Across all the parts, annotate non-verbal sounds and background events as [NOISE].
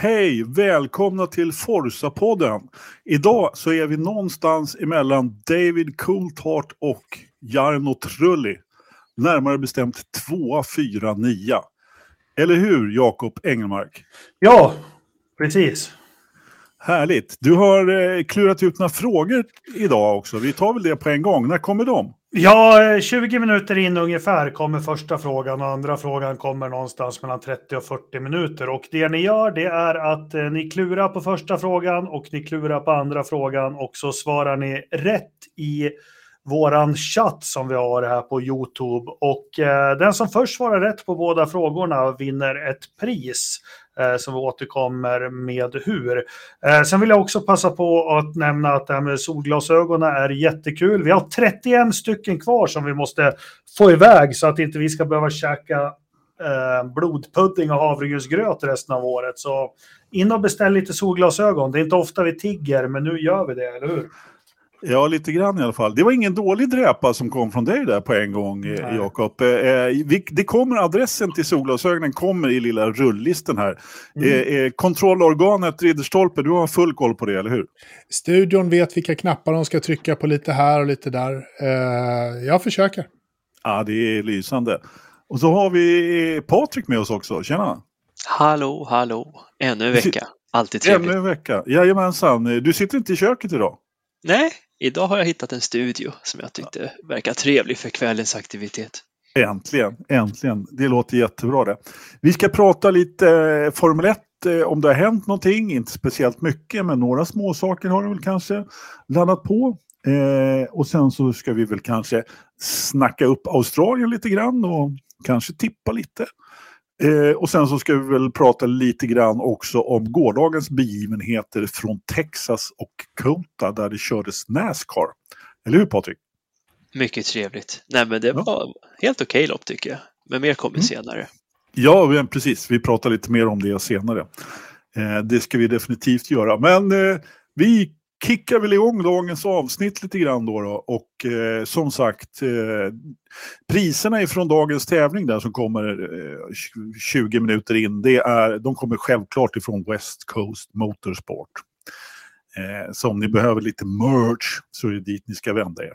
hej! Välkomna till Forsa-podden. Idag så är vi någonstans emellan David Coulthart och Jarno Trulli. Närmare bestämt 249. Eller hur, Jakob Engelmark? Ja, precis. Härligt. Du har eh, klurat ut några frågor idag också. Vi tar väl det på en gång. När kommer de? Ja, 20 minuter in ungefär kommer första frågan och andra frågan kommer någonstans mellan 30 och 40 minuter. Och det ni gör det är att eh, ni klurar på första frågan och ni klurar på andra frågan och så svarar ni rätt i våran chatt som vi har här på Youtube. Och eh, den som först svarar rätt på båda frågorna vinner ett pris Eh, som vi återkommer med hur. Eh, sen vill jag också passa på att nämna att det här med solglasögonen är jättekul. Vi har 31 stycken kvar som vi måste få iväg så att inte vi ska behöva käka eh, blodpudding och havregrynsgröt resten av året. Så in och beställ lite solglasögon. Det är inte ofta vi tigger, men nu gör vi det, eller hur? Ja, lite grann i alla fall. Det var ingen dålig dräpa som kom från dig där på en gång, eh, Jakob. Eh, det kommer, adressen till solglasögonen kommer i lilla rullisten här. Mm. Eh, eh, kontrollorganet Ridderstolpe, du har full koll på det, eller hur? Studion vet vilka knappar de ska trycka på lite här och lite där. Eh, jag försöker. Ja, det är lysande. Och så har vi Patrik med oss också. Tjena! Hallå, hallå! Ännu en vecka. Alltid trevligt. Ännu en vecka. Jajamensan. Du sitter inte i köket idag? Nej, Idag har jag hittat en studio som jag tyckte verkar trevlig för kvällens aktivitet. Äntligen, äntligen. Det låter jättebra det. Vi ska prata lite eh, Formel 1 eh, om det har hänt någonting, inte speciellt mycket, men några små saker har det väl kanske landat på. Eh, och sen så ska vi väl kanske snacka upp Australien lite grann och kanske tippa lite. Eh, och sen så ska vi väl prata lite grann också om gårdagens begivenheter från Texas och Kota där det kördes Nascar. Eller hur Patrik? Mycket trevligt. Nej men det var ja. helt okej okay lopp tycker jag. Men mer kommer mm. senare. Ja, precis. Vi pratar lite mer om det senare. Eh, det ska vi definitivt göra. Men eh, vi kickar väl igång dagens avsnitt lite grann då. då. Och eh, som sagt, eh, priserna ifrån dagens tävling där som kommer eh, 20 minuter in, det är, de kommer självklart ifrån West Coast Motorsport. Eh, så om ni behöver lite merch så är det dit ni ska vända er.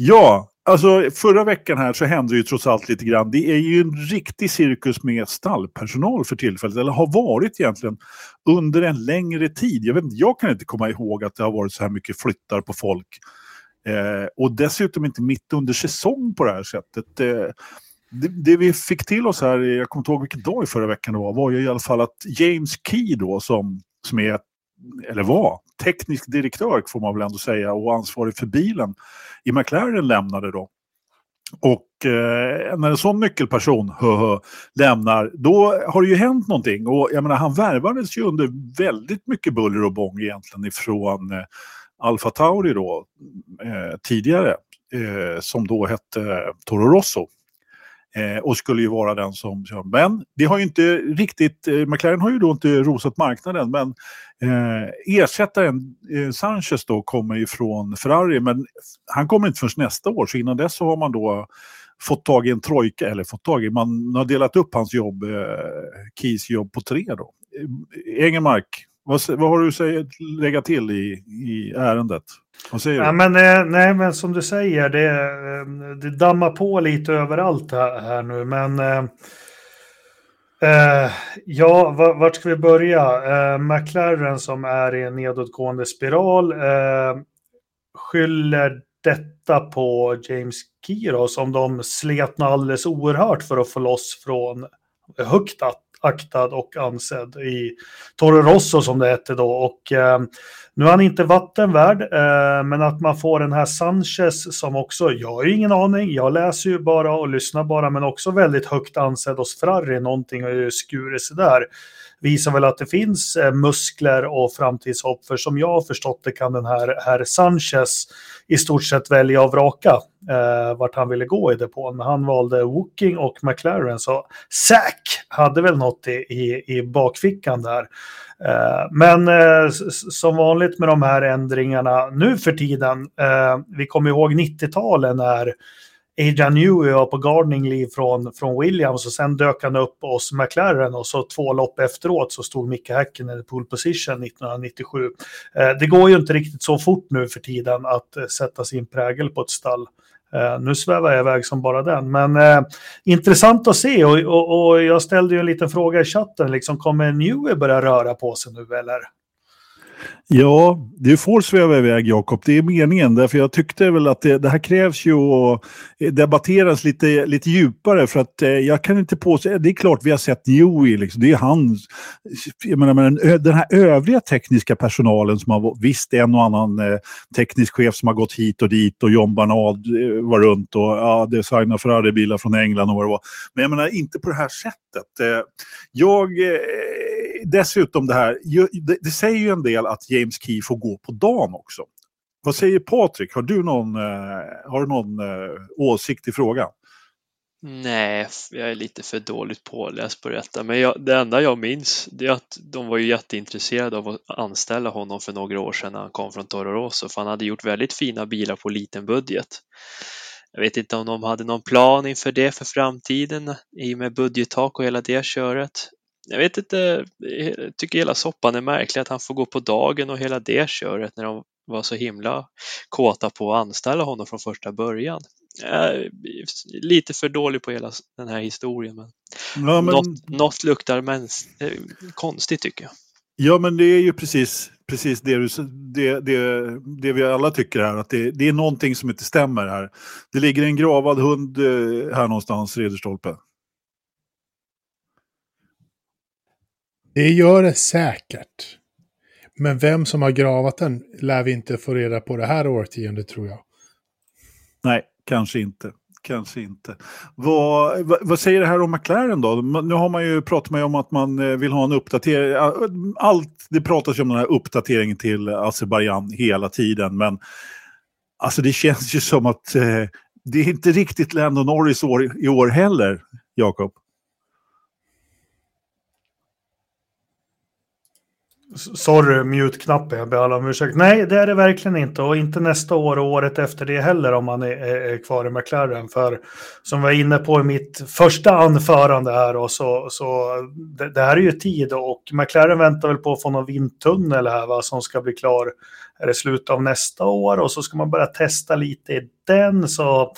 Ja, Alltså förra veckan här så hände det ju trots allt lite grann. Det är ju en riktig cirkus med stallpersonal för tillfället, eller har varit egentligen under en längre tid. Jag, vet, jag kan inte komma ihåg att det har varit så här mycket flyttar på folk. Eh, och dessutom inte mitt under säsong på det här sättet. Eh, det, det, vi fick till oss här, jag kommer inte ihåg vilken dag i förra veckan det var, var ju i alla fall att James Key då som, som är eller var, teknisk direktör får man väl ändå säga och ansvarig för bilen i McLaren lämnade då. Och eh, när en sån nyckelperson hö, hö, lämnar, då har det ju hänt någonting. Och jag menar, han värvades ju under väldigt mycket buller och bång egentligen ifrån eh, Alfa Tauri då, eh, tidigare, eh, som då hette Toro Rosso. Eh, och skulle ju vara den som kör. Men det har ju inte riktigt, eh, McLaren har ju då inte rosat marknaden men eh, ersättaren eh, Sanchez då kommer ju från Ferrari men han kommer inte förrän nästa år så innan dess så har man då fått tag i en trojka, eller fått tag i, man har delat upp hans jobb, eh, Keys jobb på tre då. Eh, Engelmark, vad, vad har du att lägga till i, i ärendet? Vad säger ja, du? Men, eh, nej, men som du säger, det, eh, det dammar på lite överallt här, här nu. Men eh, eh, ja, vart ska vi börja? Eh, McLaren som är i en nedåtgående spiral eh, skyller detta på James Kiro som de slet alldeles oerhört för att få loss från högt aktad och ansedd i Toro Rosso som det hette då. Och eh, nu är han inte vattenvärd, eh, men att man får den här Sanchez som också, jag har ju ingen aning, jag läser ju bara och lyssnar bara, men också väldigt högt ansedd hos Ferrari, någonting har ju skurit sig där visar väl att det finns eh, muskler och framtidshopp. För som jag har förstått det kan den här, här Sanchez i stort sett välja och vraka eh, vart han ville gå i depån. Men han valde Woking och McLaren. Så Zack hade väl något i, i, i bakfickan där. Eh, men eh, som vanligt med de här ändringarna nu för tiden. Eh, vi kommer ihåg 90-talen när Adrian Newey var på gardening leave från, från Williams och sen dök han upp hos McLaren och så två lopp efteråt så stod Micke Häkkinen i pole position 1997. Eh, det går ju inte riktigt så fort nu för tiden att eh, sätta sin prägel på ett stall. Uh, nu svävar jag iväg som bara den, men uh, intressant att se och, och, och, jag ställde ju en liten fråga i chatten, liksom, kommer Newey börja röra på sig nu eller? Ja, du får sväva iväg Jakob. Det är meningen. Därför jag tyckte väl att det, det, här krävs ju att eh, debatteras lite, lite djupare. För att eh, jag kan inte påstå... Det är klart vi har sett Dewey. Liksom. Det är han. Jag menar, men den, här övriga tekniska personalen som har... Visst, en och annan eh, teknisk chef som har gått hit och dit och John Barnard eh, var runt och ja, designade Ferrari-bilar från England och vad det var. Men jag menar inte på det här sättet. Eh, jag... Eh, Dessutom det här, det, det, säger ju en del att James Key får gå på dagen också. Vad säger Patrik? Har du någon, eh, har du någon eh, åsikt i frågan? Nej, jag är lite för dåligt påläst på detta. Men jag, det enda jag minns det är att de var ju jätteintresserade av att anställa honom för några år sedan när han kom från Toro Rosso. För han hade gjort väldigt fina bilar på liten budget. Jag vet inte om de hade någon plan inför det för framtiden i och med budgettak och hela det köret jag vet inte, jag tycker hela soppan är märklig att han får gå på dagen och hela det köret när de var så himla kåta på att anställa honom från första början. lite för dålig på hela den här historien. Men, ja, men... Något, något luktar men, eh, konstigt tycker jag. Ja, men det är ju precis, precis det, du, det, det, det vi alla tycker här, att det, det är någonting som inte stämmer här. Det ligger en gravad hund eh, här någonstans, Ridderstolpe. Det gör det säkert. Men vem som har gravat den lär vi inte få reda på det här årtiondet tror jag. Nej, kanske inte. Kanske inte. Vad, vad, vad, säger det här om McLaren då? Nu har man ju pratat med om att man eh, vill ha en uppdatering. Allt, det pratas ju om den här uppdateringen till Azerbajdzjan hela tiden. Men alltså det känns ju som att eh, det är inte riktigt Lando Norris år, i år heller, Jakob. Sorry, mute-knappen, jag ber alla om ursäkt. Nej, det är det verkligen inte. Och inte nästa år och året efter det heller om man är, är kvar i McLaren. För som vi var inne på i mitt första anförande här, och så, så det, det här är ju tid och McLaren väntar väl på att få någon vindtunnel här va, som ska bli klar. Är det slutet av nästa år och så ska man börja testa lite i den. Så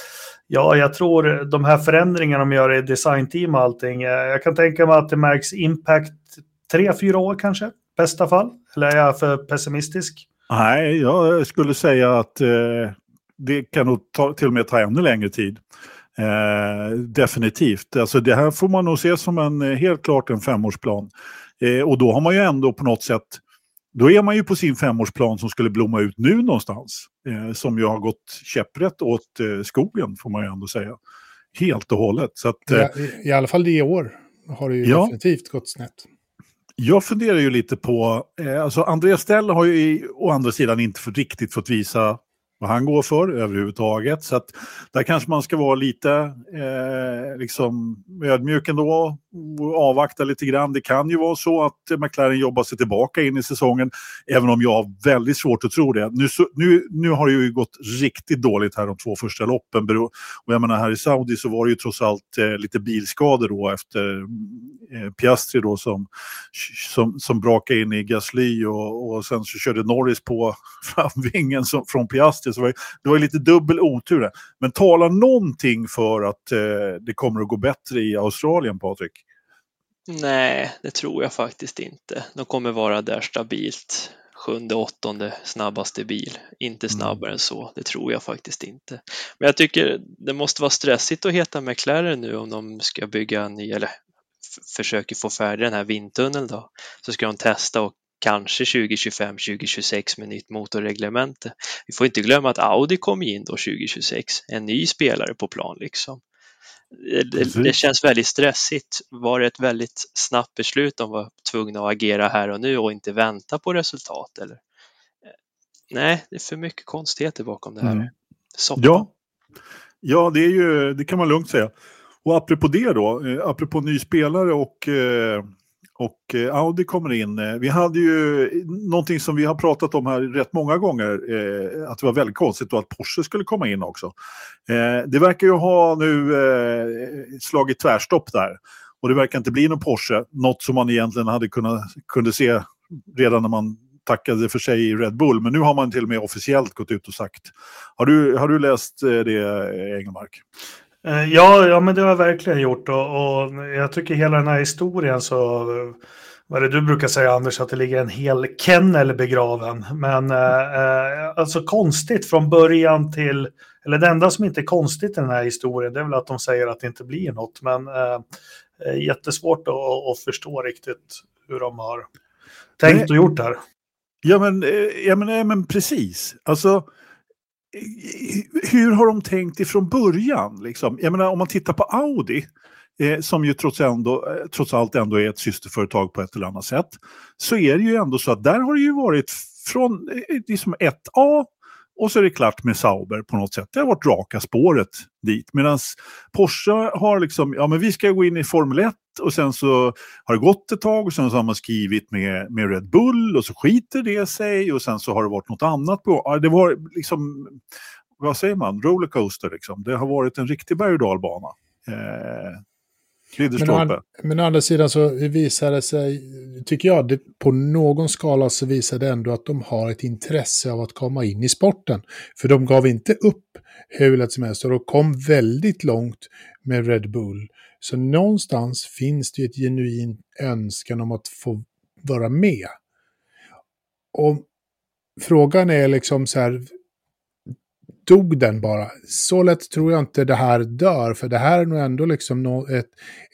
ja, jag tror de här förändringarna de gör i designteam och allting. Eh, jag kan tänka mig att det märks impact tre, fyra år kanske bästa fall? Eller är jag för pessimistisk? Nej, jag skulle säga att eh, det kan nog ta, till och med ta ännu längre tid. Eh, definitivt. Alltså det här får man nog se som en eh, helt klart en femårsplan. Eh, och då har man ju ändå på något sätt då är man ju på sin femårsplan som skulle blomma ut nu någonstans. Eh, som ju har gått käpprätt åt eh, skogen får man ju ändå säga. Helt och hållet. Så att, ja, i, I alla fall det i år har det ju ja, definitivt gått snett. Jag funderar ju lite på, eh, alltså Andreas Stell har ju i, å andra sidan inte för riktigt fått visa vad han går för överhuvudtaget. Så att där kanske man ska vara lite eh, liksom ödmjuk ändå och avvakta lite grann. Det kan ju vara så att McLaren jobbar sig tillbaka in i säsongen, även om jag har väldigt svårt att tro det. Nu, nu, nu har det ju gått riktigt dåligt här de två första loppen. Och jag menar, här i Saudi så var det ju trots allt eh, lite bilskador då efter eh, Piastri då som, som, som brakade in i Gasly och, och sen så körde Norris på [LAUGHS] framvingen som, från Piastri. Så det var, det var lite dubbel otur där. Men talar någonting för att eh, det kommer att gå bättre i Australien, Patrik? Nej, det tror jag faktiskt inte. De kommer vara där stabilt. Sjunde, åttonde snabbaste bil. Inte mm. snabbare mm. än så, det tror jag faktiskt inte. Men jag tycker det måste vara stressigt att heta McLaren nu om de ska bygga en ny, eller försöker få färdig den här vindtunneln då. Så ska de testa och kanske 2025, 2026 med nytt motorreglemente. Vi får inte glömma att Audi kom in då 2026, en ny spelare på plan liksom. Det, det, känns väldigt stressigt. Var det ett väldigt snabbt beslut de var tvungna att agera här och nu och inte vänta på resultat? Eller? Nej, det är för mycket konstigheter bakom det här. Mm. Ja. ja, det, är ju, det kan man lugnt säga. Och apropå det då, eh, apropå ny spelare och, eh, och eh, Audi kommer in. Eh, vi hade ju någonting som vi har pratat om här rätt många gånger, eh, att det var väldigt konstigt då att Porsche skulle komma in också. Eh, det verkar ju ha nu eh, slagit tvärstopp där. Och det verkar inte bli någon Porsche, något som man egentligen hade kunnat kunde se redan när man tackade för sig i Red Bull. Men nu har man till och med officiellt gått ut och sagt. Har du, har du läst eh, det, Engelmark? Eh, ja, ja, men det har jag verkligen gjort och, och, jag tycker hela den här historien så vad är det du brukar säga Anders, att det ligger en hel kennel begraven. Men eh, eh, alltså konstigt från början till, eller det enda som inte är konstigt i den här historien det är väl att de säger att det inte blir något. Men eh, jättesvårt att, att förstå riktigt hur de har tänkt och gjort det här. Ja men, ja, men, ja, men precis. Alltså, hur har de tänkt ifrån början? Liksom? Jag menar, om man tittar på Audi, eh, som ju trots, ändå, eh, trots allt ändå är ett systerföretag på ett eller annat sätt, så är det ju ändå så att där har det ju varit från eh, liksom 1A och så är det klart med Sauber på något sätt. Det har varit raka spåret dit. Medan Porsche har liksom, ja men vi ska gå in i Formel 1 och sen så har det gått ett tag och sen så har man skrivit med, med Red Bull och så skiter det sig och sen så har det varit något annat på. Ja, det var liksom, vad säger man, rollercoaster liksom. Det har varit en riktig berg och dalbana. Eh, men, men å andra sidan så visar det sig, tycker jag, det, på någon skala så visar det ändå att de har ett intresse av att komma in i sporten. För de gav inte upp hur lätt som helst och de kom väldigt långt med Red Bull. Så någonstans finns det ju ett genuint önskan om att få vara med. Och frågan är liksom så här, dog den bara. Så lätt tror jag inte det här dör, för det här är nog ändå liksom ett,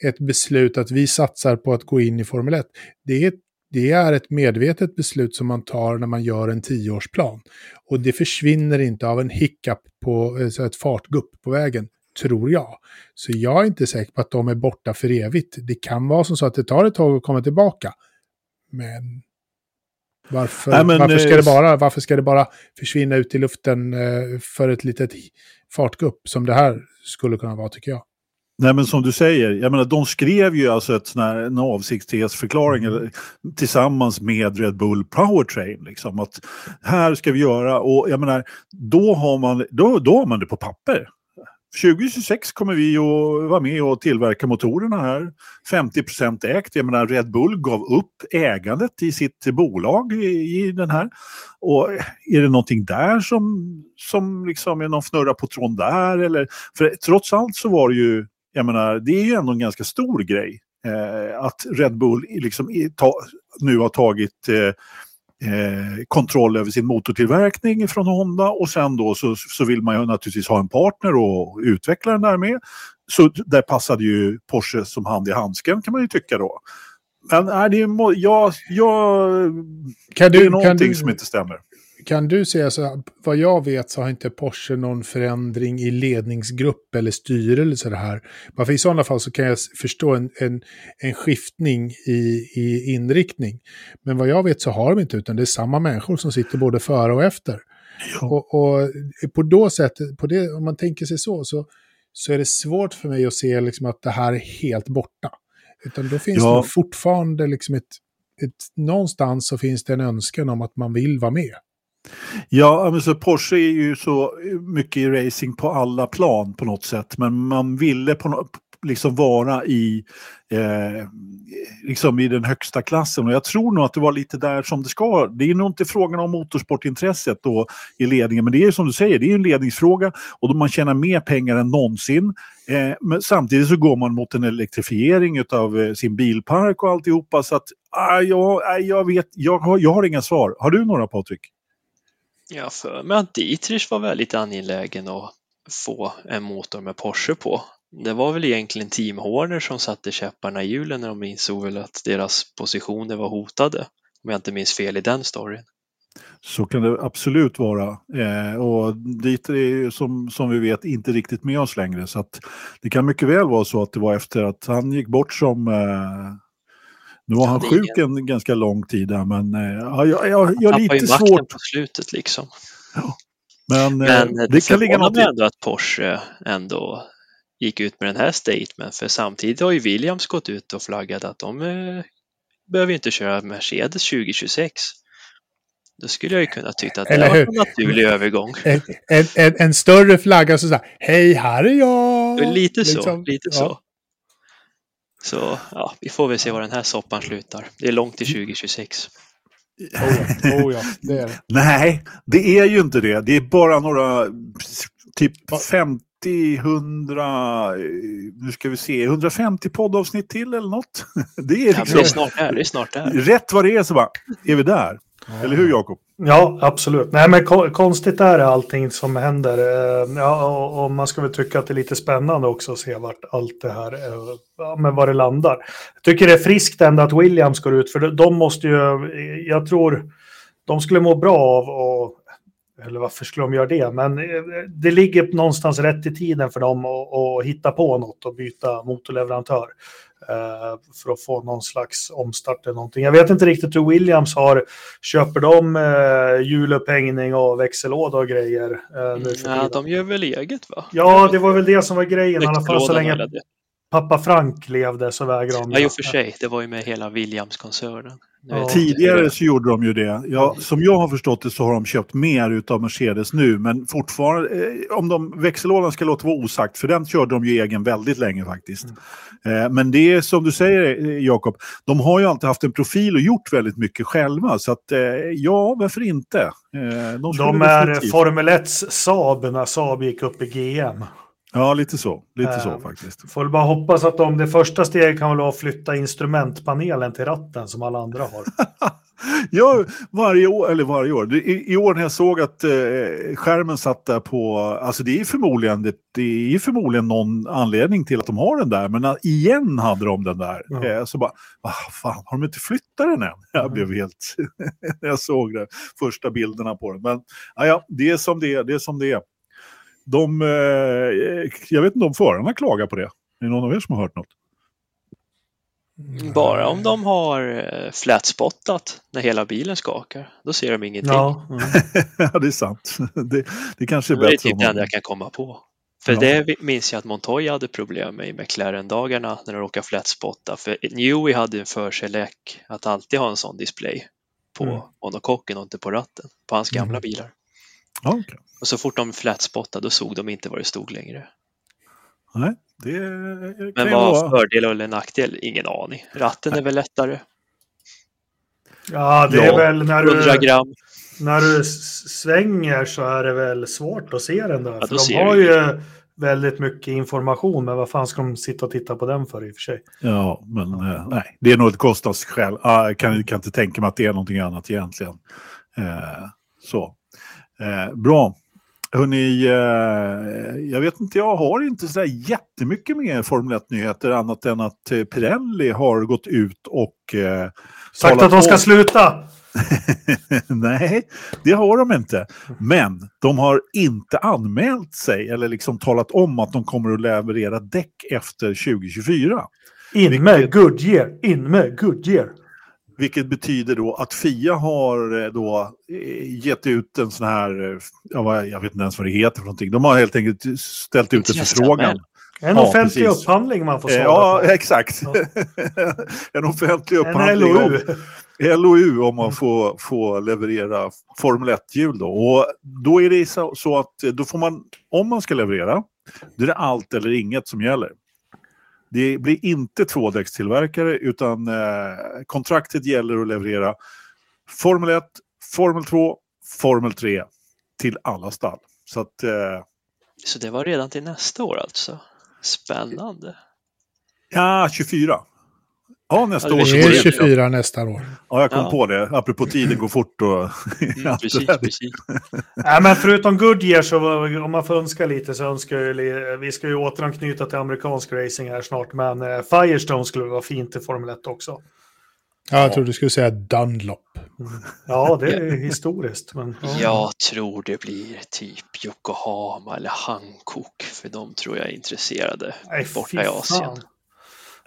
ett beslut att vi satsar på att gå in i Formel 1. Det är, det är ett medvetet beslut som man tar när man gör en tioårsplan. Och det försvinner inte av en hiccup på eh, ett fartgupp på vägen, tror jag. Så jag är inte säker på att de är borta för evigt. Det kan vara som så att det tar ett tag att komma tillbaka. Men varför, Nej, men, varför, ska det eh, bara, varför ska det bara försvinna ut i luften eh, för ett litet fartgupp som det här skulle kunna vara tycker jag? Nej men som du säger, jag menar, de skrev ju alltså ett sån här, en avsiktsförklaring mm. tillsammans med Red Bull Powertrain. Liksom, att här ska vi göra och jag menar, då har man, då, då har man det på papper. 2026 kommer vi att vara med och tillverka motorerna här. 50 ägt. Jag menar Red Bull gav upp ägandet i sitt bolag i, i, den här. Och är det någonting där som, som liksom är någon fnurra på tråden där? Eller, för trots allt så var det ju, jag menar, det är ju ändå en ganska stor grej. Eh, att Red Bull liksom ta, nu har tagit eh, eh, kontroll över sin motortillverkning från Honda och sen då så, så vill man ju naturligtvis ha en partner och utveckla den där med. Så där passade ju Porsche som hand i handsken kan man ju tycka då. Men nej, det är, jag, jag, kan du, det är någonting kan du, som inte stämmer. Kan du säga så, vad jag vet så har inte Porsche någon förändring i ledningsgrupp eller styrelse det här. Varför i sådana fall så kan jag förstå en, en, en skiftning i, i inriktning. Men vad jag vet så har de inte, utan det är samma människor som sitter både före och efter. Ja. Och, och, på då sätt, på det, om man tänker sig så, så, så är det svårt för mig att se liksom att det här är helt borta. Utan då finns ja. det fortfarande liksom ett, ett, någonstans så finns det en önskan om att man vill vara med. Ja, men så Porsche är ju så mycket i racing på alla plan på något sätt. Men man ville på något, liksom vara i, eh, liksom i den högsta klassen. Och jag tror nog att det var lite där som det ska. Det är nog inte frågan om motorsportintresset då i ledningen. Men det är som du säger, det är en ledningsfråga. Och då man tjänar mer pengar än någonsin. Eh, men samtidigt så går man mot en elektrifiering av eh, sin bilpark och alltihopa. Så att, ah, jag, ah, jag vet, jag har, jag har inga svar. Har du några Patrik? Jag för mig att Dietrich var väldigt angelägen att få en motor med Porsche på. Det var väl egentligen Team Horner som satte käpparna i hjulen när de insåg väl att deras positioner var hotade. Om jag inte minns fel i den storyn. Så kan det absolut vara. Eh, och dit är ju som, som vi vet inte riktigt med oss längre. Så att det kan mycket väl vara så att det var efter att han gick bort som eh, nu var han sjuk en ganska lång tid där, men eh, ja, jag, jag, jag har lite svårt. på slutet liksom. Ja. Men, eh, men det, det kan ligga något ändå att Porsche ändå gick ut med den här statement, för samtidigt har ju Williams gått ut och flaggat att de eh, behöver inte köra Mercedes 2026. Då skulle jag ju kunna tycka att det var en naturlig övergång. [LAUGHS] En, en, en, en, större flagga så säger hej här är jag. Lite så, liksom, lite ja. så. Så ja, vi får väl se var den här soppan slutar. Det är långt till 2026. Oh ja, oh ja, det är det. [LAUGHS] Nej, det är ju inte det. Det är bara några, typ 50, 100, nu ska vi se, 150 poddavsnitt till eller något. [LAUGHS] Det är, liksom, ja, det är snart där, det är snart där. Rätt vad det är så bara, är vi där. Eller hur Jakob? Ja, absolut. Nej, men konstigt är det allting som händer. Eh, ja, och, man ska väl tycka att det är lite spännande också att se vart allt det här, eh, ja, men var det landar. Jag tycker det är friskt ändå att Williams går ut, för de måste ju, eh, jag tror, de skulle må bra av att eller varför skulle de göra det? Men eh, det ligger någonstans rätt i tiden för dem att, att hitta på något och byta motorleverantör. Eh, för att få någon slags omstart eller någonting. Jag vet inte riktigt hur Williams har, köper de eh, hjulupphängning och växellåda och grejer? Eh, nu för ja, de gör väl eget va? Ja, det var väl det som var grejen, i alla fall så länge pappa Frank levde så vägrade de. Ja, i och för sig, det var ju med hela Williams-koncernen. Ja. Tidigare så gjorde de ju det. Ja, som jag har förstått det så har de köpt mer av Mercedes nu, men fortfarande, eh, om de, växellådan ska låta vara osagt, för den körde de ju egen väldigt länge faktiskt. Mm. Eh, men det är som du säger eh, Jakob, de har ju alltid haft en profil och gjort väldigt mycket själva, så att ja, varför inte? de, de är Formel 1 Saab när Saab gick upp i GM. Ja, lite så. Lite eh, så faktiskt. Får bara hoppas att de, det första steget kan vara att flytta instrumentpanelen till ratten som alla andra har. [LAUGHS] ja, varje år, eller varje år. I, I, år när jag såg att eh, skärmen satt där på, alltså det är förmodligen, det, det, är förmodligen någon anledning till att de har den där, men uh, igen hade de den där. Ja. Eh, så bara, ah, fan, har de inte flyttat den än? Jag mm. blev helt, [LAUGHS] när jag såg det, första bilderna på den. Men ja, det är som det är, det är som det är de, eh, jag vet inte om förarna klagar på det. Är det någon av er som har hört något? Bara om de har eh, flatspottat när hela bilen skakar. Då ser de ingenting. Ja, [LAUGHS] mm. [LAUGHS] ja det är sant. Det, det kanske är bättre. Det är typ det enda jag kan komma på. För ja. det minns jag att Montoya hade problem med i McLaren-dagarna när de råkade flatspotta. För Newey hade en för sig läck att alltid ha en sån display på mm. monokocken och inte på ratten på hans gamla mm. bilar. Okay. Och så fort de flatspottade då såg de inte vad det stod längre. Nej, det Men vad fördel eller nackdel? Ingen aning. Ratten Nej. är väl lättare. Ja, det ja, är väl när du, gram. när du svänger så är det väl svårt att se den där. Ja, för de har ju väldigt mycket information, men vad fan ska de sitta och titta på den för i och för sig? Ja, men eh, nej, det är nog ett kostnadsskäl. Ah, jag kan, kan inte tänka mig att det är någonting annat egentligen. Eh, så. Eh, bra. Hörrni, eh, jag vet inte, jag har inte så jättemycket mer Formel 1-nyheter annat än att eh, Pirelli har gått ut och... Eh, Sagt att de ska om... sluta! [LAUGHS] Nej, det har de inte. Men de har inte anmält sig eller liksom talat om att de kommer att leverera däck efter 2024. In med Goodyear, in med Goodyear. Vilket betyder då att Fia har eh, då eh, gett ut en sån här, eh, ja, jag vet inte ens vad det heter för någonting. De har helt enkelt ställt ut en förfrågan. En ja, offentlig precis. upphandling man får svara Ja, på. exakt. Ja. [LAUGHS] en offentlig upphandling. En LOU. Om, LOU om man får, får leverera Formel 1-hjul då. Och då är det så, så att då får man, om man ska leverera, då är det allt eller inget som gäller. Det blir inte tvådäckstillverkare utan eh, kontraktet gäller att leverera Formel 1, Formel 2, Formel 3 till alla stall. Så, att, eh, så det var redan till nästa år alltså? Spännande. Ja, 24. Ja, nästa år. Det är 24 det. nästa år. Ja, jag kom ja. på det. Apropå tiden går fort och... Mm, [LAUGHS] precis, precis. [LAUGHS] ja, men förutom Goodyear så om man får önska lite så önskar jag, vi ska ju återanknyta till amerikansk racing här snart, men eh, Firestone skulle vara fint i Formel 1 också. Ja, jag trodde du skulle säga Dunlop. Mm. Ja, det är historiskt. Men, ja. [LAUGHS] Jag tror det blir typ Yokohama eller Hankook, för de tror jag är intresserade Nej, borta i Asien. Fan.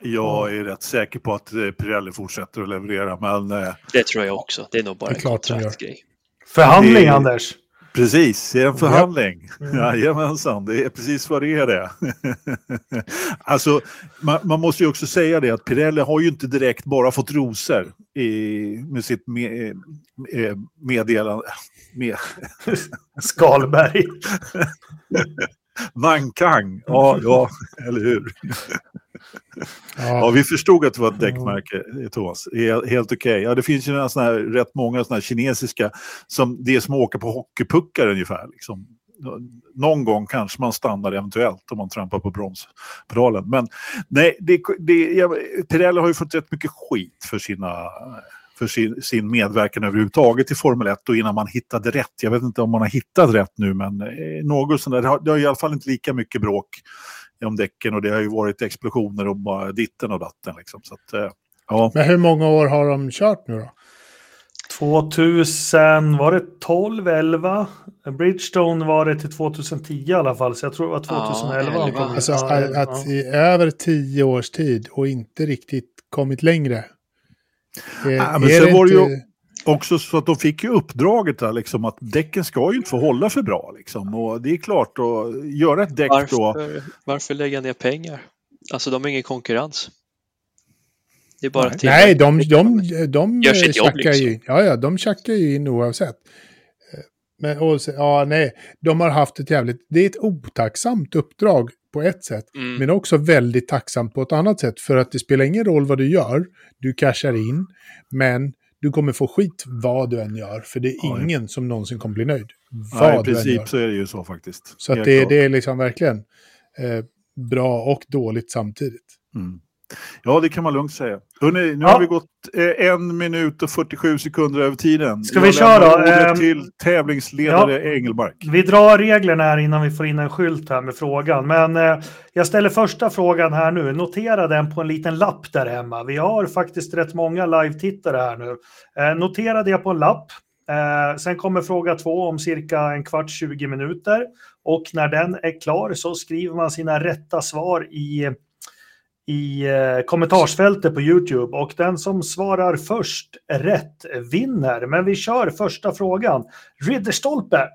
Jag är rätt säker på att eh, Pirelli fortsätter att leverera, men... Eh, det tror jag också. Det är nog bara en kontraktgrej. Förhandling, det... Anders! Precis, det är en förhandling. Mm. Jajamensan, det är precis vad det är det. [LAUGHS] alltså, man, man, måste ju också säga det att Pirelli har ju inte direkt bara fått rosor i, med sitt med, med, meddelande. [LAUGHS] Med. [LAUGHS] Skalberg. Vankang, ja, ja, eller hur? Ja. ja. vi förstod att det var ett däckmärke, Thomas. Helt okej. Okay. Ja, det finns ju såna här, rätt många såna här kinesiska, som det är som att åka på hockeypuckar ungefär. Liksom. Någon gång kanske man stannar eventuellt om man trampar på bromspedalen. Men nej, det, det, jag, Pirelli har ju fått rätt mycket skit för sina för sin, sin medverkan överhuvudtaget i Formel 1 och innan man hittade rätt. Jag vet inte om man har hittat rätt nu men eh, något sånt där. Det har, det har i alla fall inte lika mycket bråk om däcken och det har ju varit explosioner och bara ditten och datten. Liksom. Så att, eh, ja. Men hur många år har de kört nu då? 2000, var det 12, 11? Bridgestone var det till 2010 i alla fall, så jag tror det var 2011. Ja, alltså att, att i över tio års tid och inte riktigt kommit längre. Är, ja, men sen var det ju också så att de fick ju uppdraget där, liksom, att däcken ska ju inte få hålla för bra. Liksom. Och det är klart, att göra ett däck varför, då... Varför lägga ner pengar? Alltså de har ingen konkurrens. Det är bara Nej, Nej de, de, de, de jobb liksom. ju, ja, ja, de tjackar ju in oavsett. Men och, ja, nej, de har haft ett jävligt, det är ett otacksamt uppdrag på ett sätt, mm. men också väldigt tacksamt på ett annat sätt. För att det spelar ingen roll vad du gör, du cashar in, men du kommer få skit vad du än gör, för det är ja, ingen som någonsin kommer bli nöjd. Vad ja, I princip så är det ju så faktiskt. Så att det, det, är liksom verkligen eh, bra och dåligt samtidigt. Mm. Ja, det kan man lugnt säga. Hörrni, nu ja. har vi gått eh, en minut och 47 sekunder över tiden. Ska vi köra? Eh, till tävlingsledare ja. Engelmark. Vi drar reglerna här innan vi får in en skylt här med frågan. Men eh, jag ställer första frågan här nu. Notera den på en liten lapp där hemma. Vi har faktiskt rätt många live-tittare här nu. Eh, notera det på en lapp. Eh, sen kommer fråga två om cirka en kvart, 20 minuter. Och när den är klar så skriver man sina rätta svar i i eh, kommentarsfältet på Youtube och den som svarar först rätt vinner. Men vi kör första frågan. Ridderstolpe.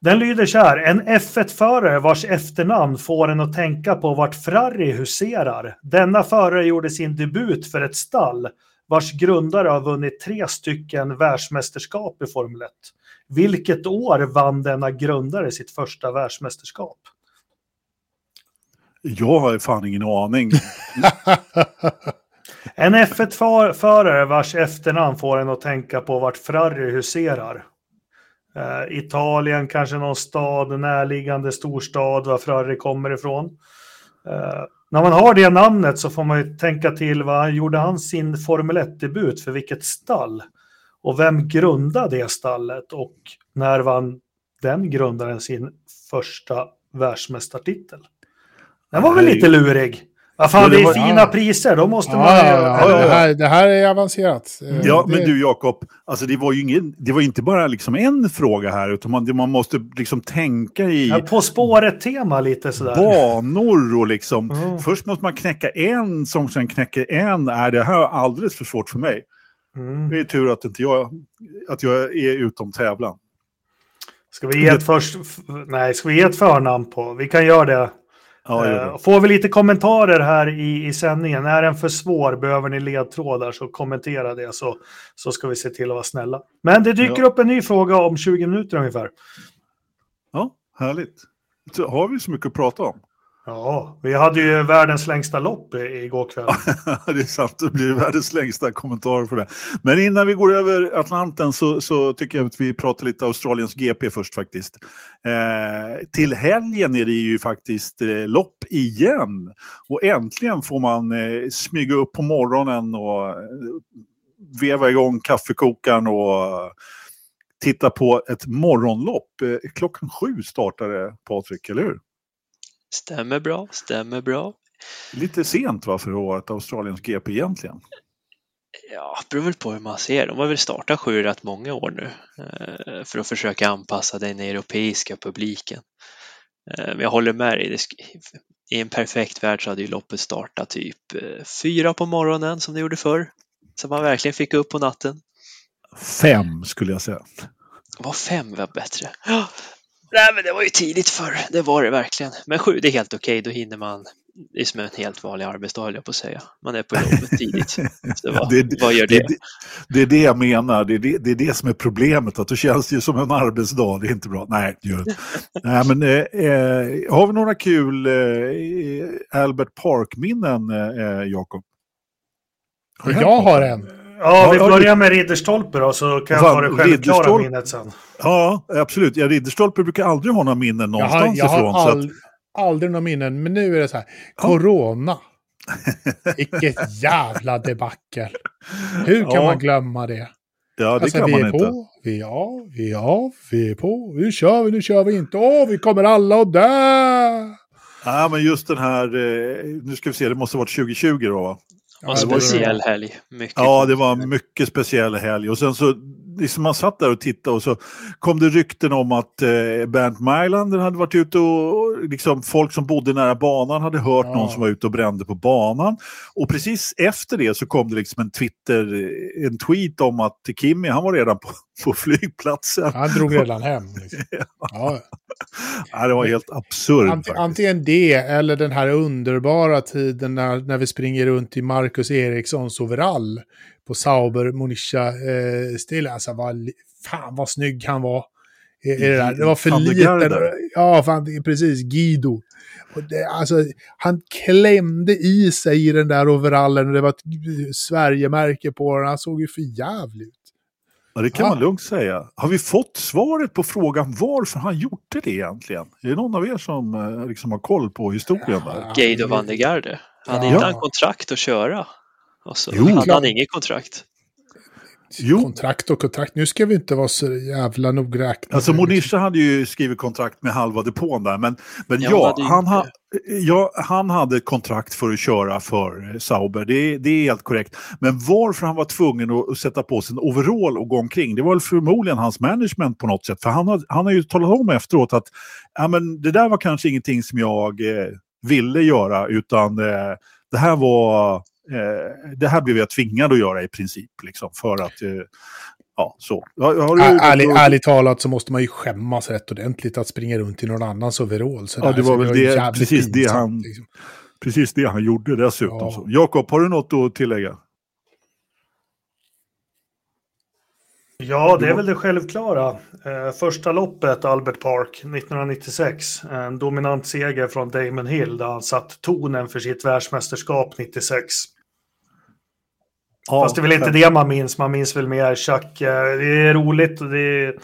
Den lyder så här. En F1-förare vars efternamn får en att tänka på vart Ferrari huserar. Denna förare gjorde sin debut för ett stall vars grundare har vunnit tre stycken världsmästerskap i Formel 1. Vilket år vann denna grundare sitt första världsmästerskap? Jag har fan ingen aning. [LAUGHS] en F1-förare vars efternamn får en att tänka på vart Ferrari huserar. Eh, Italien, kanske någon stad, närliggande storstad, var Ferrari kommer ifrån. Eh, när man har det namnet så får man ju tänka till vad gjorde han sin Formel 1-debut för vilket stall? Och vem grundade det stallet och när vann den grundaren sin första världsmästartitel? Den var väl lite lurig? Vad fan, det, det är fina ja. priser, då måste man... Ja, ja, det, här, det här är avancerat. Mm. Ja, men du Jakob, alltså det var ju ingen, det var inte bara liksom en fråga här, utan man, man måste liksom tänka i... Ja, på spåret-tema lite sådär. Banor och liksom... Mm. Först måste man knäcka en som sen knäcker en. Är det här alldeles för svårt för mig? Mm. Det är tur att, inte jag, att jag är utom tävlan. Ska vi ge ett först... Nej, ska vi ge ett förnamn på? Vi kan göra det. Ja, uh, får vi lite kommentarer här i, i sändningen. Är den för svår, behöver ni ledtrådar så kommentera det så, så ska vi se till att vara snälla. Men det dyker ja. upp en ny fråga om 20 minuter ungefär. Ja, härligt. Har vi så mycket att prata om? Ja, vi hade ju världens längsta lopp igår kväll. [LAUGHS] det är sant, det blir världens längsta kommentar på det. Men innan vi går över Atlanten så, så tycker jag att vi pratar lite Australiens GP först faktiskt. Eh, till helgen är det ju faktiskt eh, lopp igen. Och äntligen får man eh, smyga upp på morgonen och eh, veva igång kaffekokaren och eh, titta på ett morgonlopp. Eh, klockan sju startade Patrik, eller hur? Stämmer bra, stämmer bra. Lite sent va för ett Australiens GP egentligen? Ja, beror väl på hur man ser. De har väl startat sju rätt många år nu eh, för att försöka anpassa den europeiska publiken. Eh, men jag håller med dig. I en perfekt värld så hade ju loppet startat typ eh, fyra på morgonen som det gjorde förr. Så man verkligen fick upp på natten. Fem skulle jag säga. Var fem var bättre? Nej, men det var ju tidigt förr. Det var det verkligen. Men sju, det är helt okej. Då hinner man. Det är som en helt vanlig arbetsdag, höll jag på att säga. Man är på jobbet tidigt. Så [LAUGHS] vad, det, vad gör det? Det, det är det jag menar. Det är det, det är det som är problemet. Att då känns det ju som en arbetsdag. Det är inte bra. Nej, det gör [LAUGHS] Nej men eh, eh, har vi några kul eh, Albert Park-minnen, eh, Jakob? Jag har en. Ja, vi börjar med Ridderstolpe då, så kan jag ta det självklara minnet sen. Ja, absolut. Ja, Ridderstolpe brukar aldrig ha några minnen någonstans jag har, jag ifrån. Har all, att... aldrig några minnen, men nu är det så här. Corona. [LAUGHS] Vilket jävla debacle. Hur kan ja. man glömma det? Ja, det alltså, kan man inte. På, vi är av, vi är av, vi är på. Nu kör vi, nu kör vi inte. Åh, vi kommer alla att dö! Ja, men just den här, eh, nu ska vi se, det måste ha varit 2020 då va? Ja, speciell helg. Mycket ja, det var en mycket speciell helg. Och sen så, liksom man satt där och tittade och så kom det rykten om att eh, Bernt Mailander hade varit ute och liksom folk som bodde nära banan hade hört ja. någon som var ute och brände på banan. Och precis efter det så kom det liksom en Twitter, en tweet om att Kimmy, han var redan på, [LAUGHS] på flygplatsen. Han drog redan hem. Liksom. [LAUGHS] ja. ja. det var helt absurt. Ant, antingen det eller den här underbara tiden när, när vi springer runt i Marcus Erikssons overall på Sauber Monisha eh, stil. Alltså, vad, fan vad snygg han var. I, i det, där. det var för lite. Ja, fan, precis. Guido. Det, alltså, han klämde i sig i den där overallen och det var ett Sverigemärke på den. Han såg ju för jävligt ut. Ja, det kan man lugnt säga. Har vi fått svaret på frågan varför han gjorde det egentligen? Är det någon av er som eh, liksom har koll på historien? Ja, Geido van der Garde. Hade ja. inte han kontrakt att köra? Och så jo, hade klart. han inget kontrakt. Jo. Kontrakt och kontrakt. Nu ska vi inte vara så jävla nogräknade. Alltså Monisha hade ju skrivit kontrakt med halva depån där. Men, men ja, han, ha, ja, han hade kontrakt för att köra för Sauber. Det, det är helt korrekt. Men varför han var tvungen att, sätta på sig en overall och gå omkring, det var väl förmodligen hans management på något sätt. För han har, han har ju talat om efteråt att ja, men det där var kanske ingenting som jag eh, ville göra, utan eh, det här var eh, det här blev jag tvingad att göra i princip. Liksom, för att, eh, ja, så. Har du, Ärlig, då, ärligt talat så måste man ju skämmas rätt ordentligt att springa runt i någon annans overall. Ja, det var väl det, precis, det han, liksom. precis det han gjorde dessutom. Ja. Jakob, har du något att tillägga? Ja, det är väl det självklara. Eh, första loppet, Albert Park, 1996. En dominant seger från Damon Hill där han satt tonen för sitt världsmästerskap 96. Ja, Fast det är väl inte det man minns, man minns väl mer Chuck. Eh, det är roligt och det är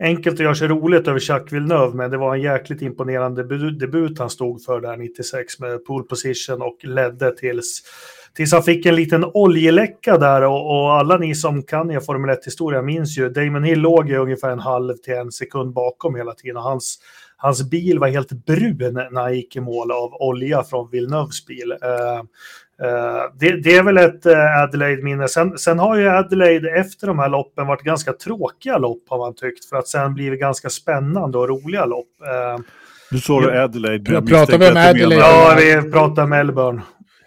enkelt att göra sig roligt över Chuck Villeneuve, men det var en jäkligt imponerande debut han stod för där 96 med pole position och ledde tills Tills han fick en liten oljeläcka där och, och alla ni som kan er Formel 1-historia minns ju, Damon Hill låg ju ungefär en halv till en sekund bakom hela tiden. Hans, hans bil var helt brun när han gick i mål av olja från Villeneuves bil. Uh, Uh, det, det, är väl ett uh, Adelaide-minne. Sen, sen, har ju Adelaide efter de här loppen varit ganska tråkiga lopp har man tyckt. För att sen blir det ganska spännande och roliga lopp. Uh, nu sa du Adelaide. Pratar vi om Adelaide? Ja, vi pratar Melbourne.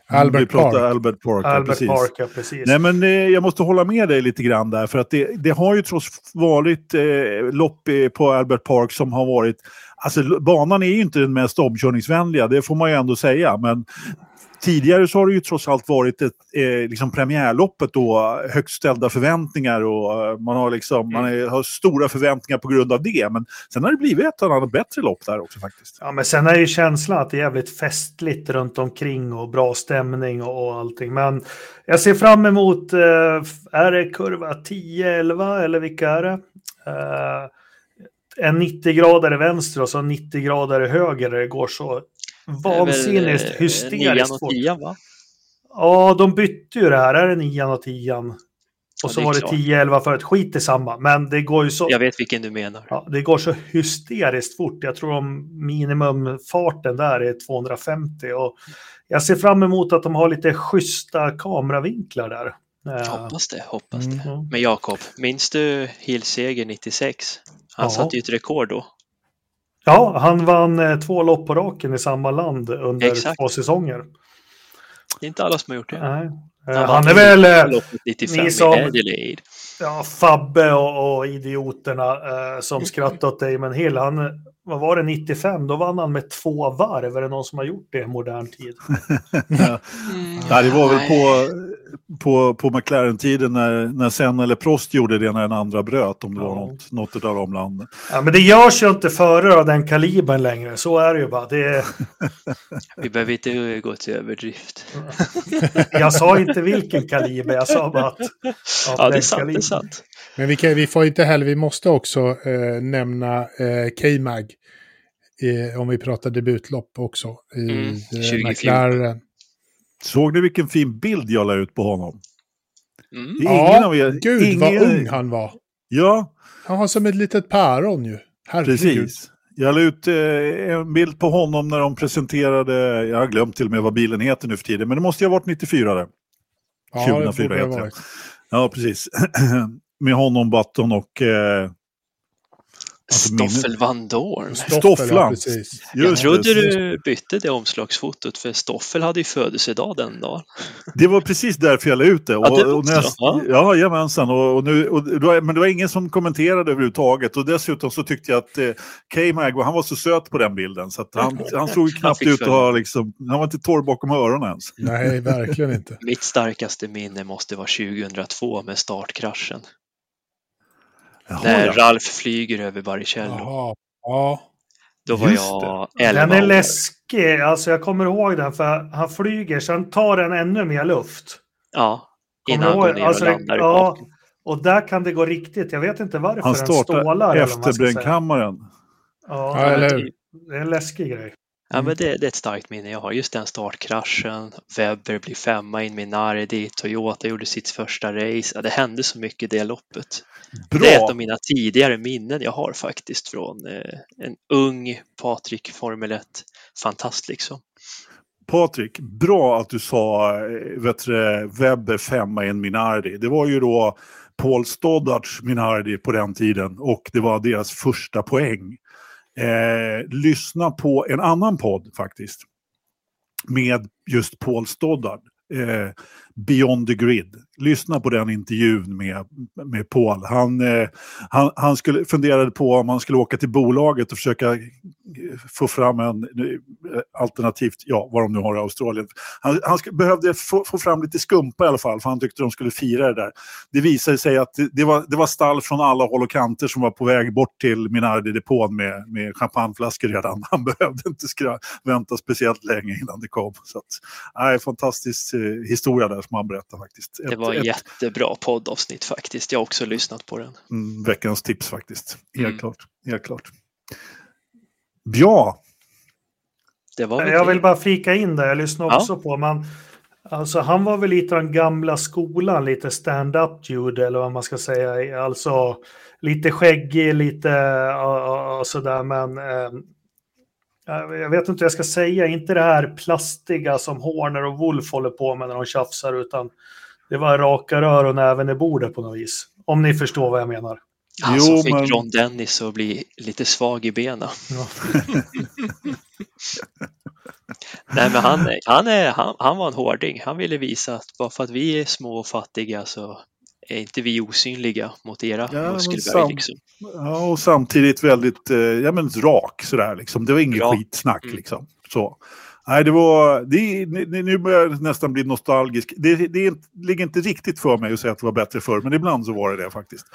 Albert pratar Park. Albert Park, Albert ja, precis. Park ja, precis. Nej, men eh, jag måste hålla med dig lite grann där, för att det, det har ju trots varit eh, lopp på Albert Park som har varit Alltså banan är ju inte den mest omkörningsvänliga, det får man ju ändå säga. Men tidigare så har det ju trots allt varit ett, eh, liksom premiärloppet då, högt ställda förväntningar och eh, man, har, liksom, man är, har stora förväntningar på grund av det. Men sen har det blivit ett annat bättre lopp där också faktiskt. Ja, men sen är ju känslan att det är jävligt festligt runt omkring och bra stämning och, och allting. Men jag ser fram emot, eh, är det kurva 10-11 eller vilka är det? Eh, en 90-gradare vänster och så en 90-gradare höger. Det går så vansinnigt eh, hysteriskt. Nian, va? Ja, de bytte ju det här. Är det nian och tian? Och ja, så var det 10-11 förut. Skit i samma. Men det går ju så... Jag vet vilken du menar. Ja, det går så hysteriskt fort. Jag tror om minimumfarten där är 250. Och jag ser fram emot att de har lite schyssta kameravinklar där. Hoppas det, hoppas det. Mm. Men Jakob, minns du Hillseger 96? Han ja. satte ju ett rekord då. Ja, han vann eh, två lopp på raken i samma land under Exakt. två säsonger. Det är inte alla som har gjort det. Nej. Han, han är väl... 95 ni som, ja, Fabbe och, och idioterna eh, som skrattade åt Damon Hill. Han, vad var det, 95? Då vann han med två varv. Är det någon som har gjort det i modern tid? [LAUGHS] ja. Mm. ja, det var väl på, på, på McLaren-tiden när, när Senna eller Prost gjorde det när den andra bröt, om det ja. var något, något av de landen. Ja, men det görs ju inte förare av den kalibern längre, så är det ju bara. Det är... [LAUGHS] Vi behöver inte gå till överdrift. [LAUGHS] jag sa inte vilken kaliber, jag sa bara att... Ja, det är sant. Det är sant. Men vi, kan, vi får inte heller, vi måste också eh, nämna eh, K-Mag. Eh, om vi pratar debutlopp också. I mm, eh, McLaren. Såg ni vilken fin bild jag la ut på honom? Mm. Ja, av er, gud ingen... vad ung han var. Ja. Han var som ett litet päron ju. Herregud. Precis. Jag la ut eh, en bild på honom när de presenterade, jag har glömt till och med vad bilen heter nu för tiden, men det måste ju ha varit 94. Det. Ja, 2004 det heter det. Ja, precis. [CLEARS THROAT] Med honom, Button och eh, Stoffel Van Dorn. Stofflan. Ja, jag trodde du bytte det omslagsfotot för Stoffel hade ju födelsedag den dagen. Det var precis därför jag la ut det. Och, ja, det och näst, ja. ja, jajamensan. Och, och, nu, och, men det var ingen som kommenterade överhuvudtaget. Och dessutom så tyckte jag att eh, K-Mag, han var så söt på den bilden. Så han, [LAUGHS] han såg knappt ut att ha liksom, han var inte torr bakom öronen ens. Nej, verkligen inte. Mitt starkaste minne måste vara 2002 med startkraschen. Jaha, när ja. Ralf flyger över Baricello. Jaha, ja. Då var Just jag 11 Den är år. läskig. Alltså jag kommer ihåg den för han flyger, sen tar den ännu mer luft. Ja, innan han går ner alltså, och landar ja, Och där kan det gå riktigt. Jag vet inte varför han startar efter brännkammaren. Ja, ja eller... det är en läskig grej. Ja, men mm. det, det, är ett starkt minne jag har. Just den startkraschen, Webber blir femma in Minardi, Toyota gjorde sitt första race. Ja, det hände så mycket i det loppet. Bra. Det är ett av mina tidigare minnen jag har faktiskt från eh, en ung Patrik Formel 1. Fantast liksom. Patrik, bra att du sa eh, vet du, Webber femma i en Minardi. Det var ju då Paul Stoddarts Minardi på den tiden och det var deras första poäng. Eh, lyssna på en annan podd faktiskt. Med just Paul Stoddard. Eh, Beyond the Grid. Lyssna på den intervjun med, med Paul. Han, eh, han, han skulle, funderade på om han skulle åka till bolaget och försöka eh, få fram en eh, alternativt, ja vad de nu har i Australien. Han, han behövde få, få, fram lite skumpa i alla fall för han tyckte de skulle fira det där. Det visade sig att det, det, var, det var stall från alla håll och kanter som var på väg bort till Minardi-depån med, med champagneflaskor redan. Han [LAUGHS] behövde inte skra, vänta speciellt länge innan det kom. Så att, nej, fantastisk eh, historia där som han berättade faktiskt. Ett, det var ett, jättebra poddavsnitt faktiskt. Jag har också lyssnat på den. Mm, veckans tips faktiskt. Helt mm. klart. Helt klart. Ja. Det var jag vill bara flika in där, jag lyssnade också ja. på, men alltså han var väl lite den gamla skolan, lite stand-up dude eller vad man ska säga. Alltså lite skäggig, lite och, och sådär, men eh, jag vet inte hur jag ska säga, inte det här plastiga som Horner och Wolf håller på med när de tjafsar, utan det var raka rör och näven i bordet på något vis. Om ni förstår vad jag menar. Han som fick men... Ron Dennis att bli lite svag i benen. Ja. [LAUGHS] Nej, men han, han, är, han, han var en hårding. Han ville visa att bara för att vi är små och fattiga så är inte vi osynliga mot era ja, muskelberg. Liksom. Ja, och samtidigt väldigt eh, ja, men rak sådär. Liksom. Det var inget ja. skitsnack mm. liksom. Så. Nej, det var, det, nu börjar jag nästan bli nostalgisk. Det, det ligger inte riktigt för mig att säga att det var bättre förr, men ibland så var det det faktiskt.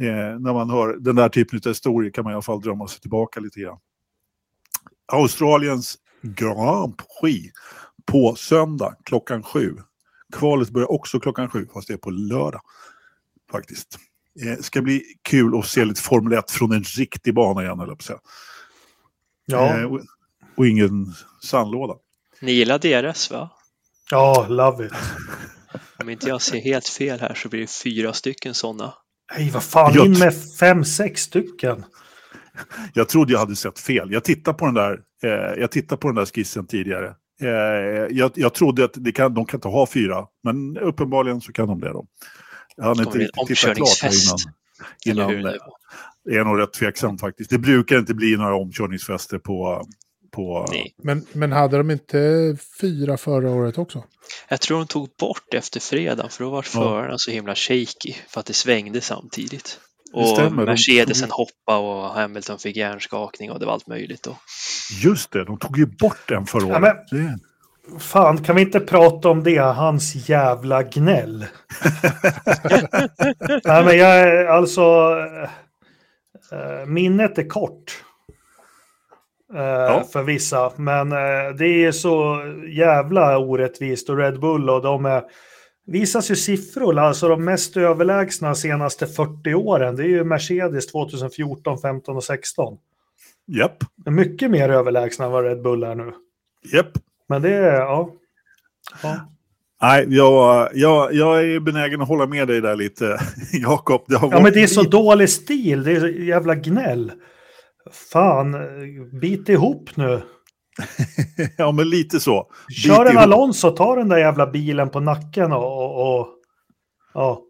Eh, när man hör den där typen av historier kan man i alla fall drömma sig tillbaka lite grann. Australiens Grand Prix på söndag klockan sju. Kvalet börjar också klockan sju, fast det är på lördag. Faktiskt. Eh, ska bli kul att se lite Formel 1 från en riktig bana igen, eller på Ja. Eh, och, och, ingen sandlåda. Ni gillar DRS, va? Ja, love it. [LAUGHS] Om inte jag ser helt fel här så blir det fyra stycken sådana. Nej, vad fan, in med fem, sex stycken. Jag trodde jag hade sett fel. Jag tittade på den där, eh, jag tittade på den där skissen tidigare. Eh, jag, jag trodde att det kan, de kan inte ha fyra, men uppenbarligen så kan de det. Då. Jag hade inte riktigt tittat klart här innan. innan det är nog rätt tveksamt faktiskt. Det brukar inte bli några omkörningsfester på, på... Nej. Men, men hade de inte fyra förra året också? Jag tror de tog bort efter fredagen för då var förarna ja. så himla shaky för att det svängde samtidigt. Och stämmer, Mercedesen tog... hoppade och Hamilton fick hjärnskakning och det var allt möjligt. Då. Just det, de tog ju bort den förra året. Ja, men... Fan, kan vi inte prata om det? Hans jävla gnäll. [LAUGHS] Nej, men jag, alltså... Äh, minnet är kort. Äh, ja. För vissa. Men äh, det är så jävla orättvist. Och Red Bull och de är... Visas ju siffror, alltså de mest överlägsna senaste 40 åren. Det är ju Mercedes 2014, 15 och 16. Japp. Mycket mer överlägsna än vad Red Bull är nu. Japp. Men det är, ja. ja. Nej, jag, jag, jag är benägen att hålla med dig där lite, [LAUGHS] Jakob. Ja, men det är så dålig stil. Det är så jävla gnäll. Fan, bit ihop nu. [LAUGHS] ja, men lite så. Kör en Alonso, ta den där jävla bilen på nacken och... och, och ja.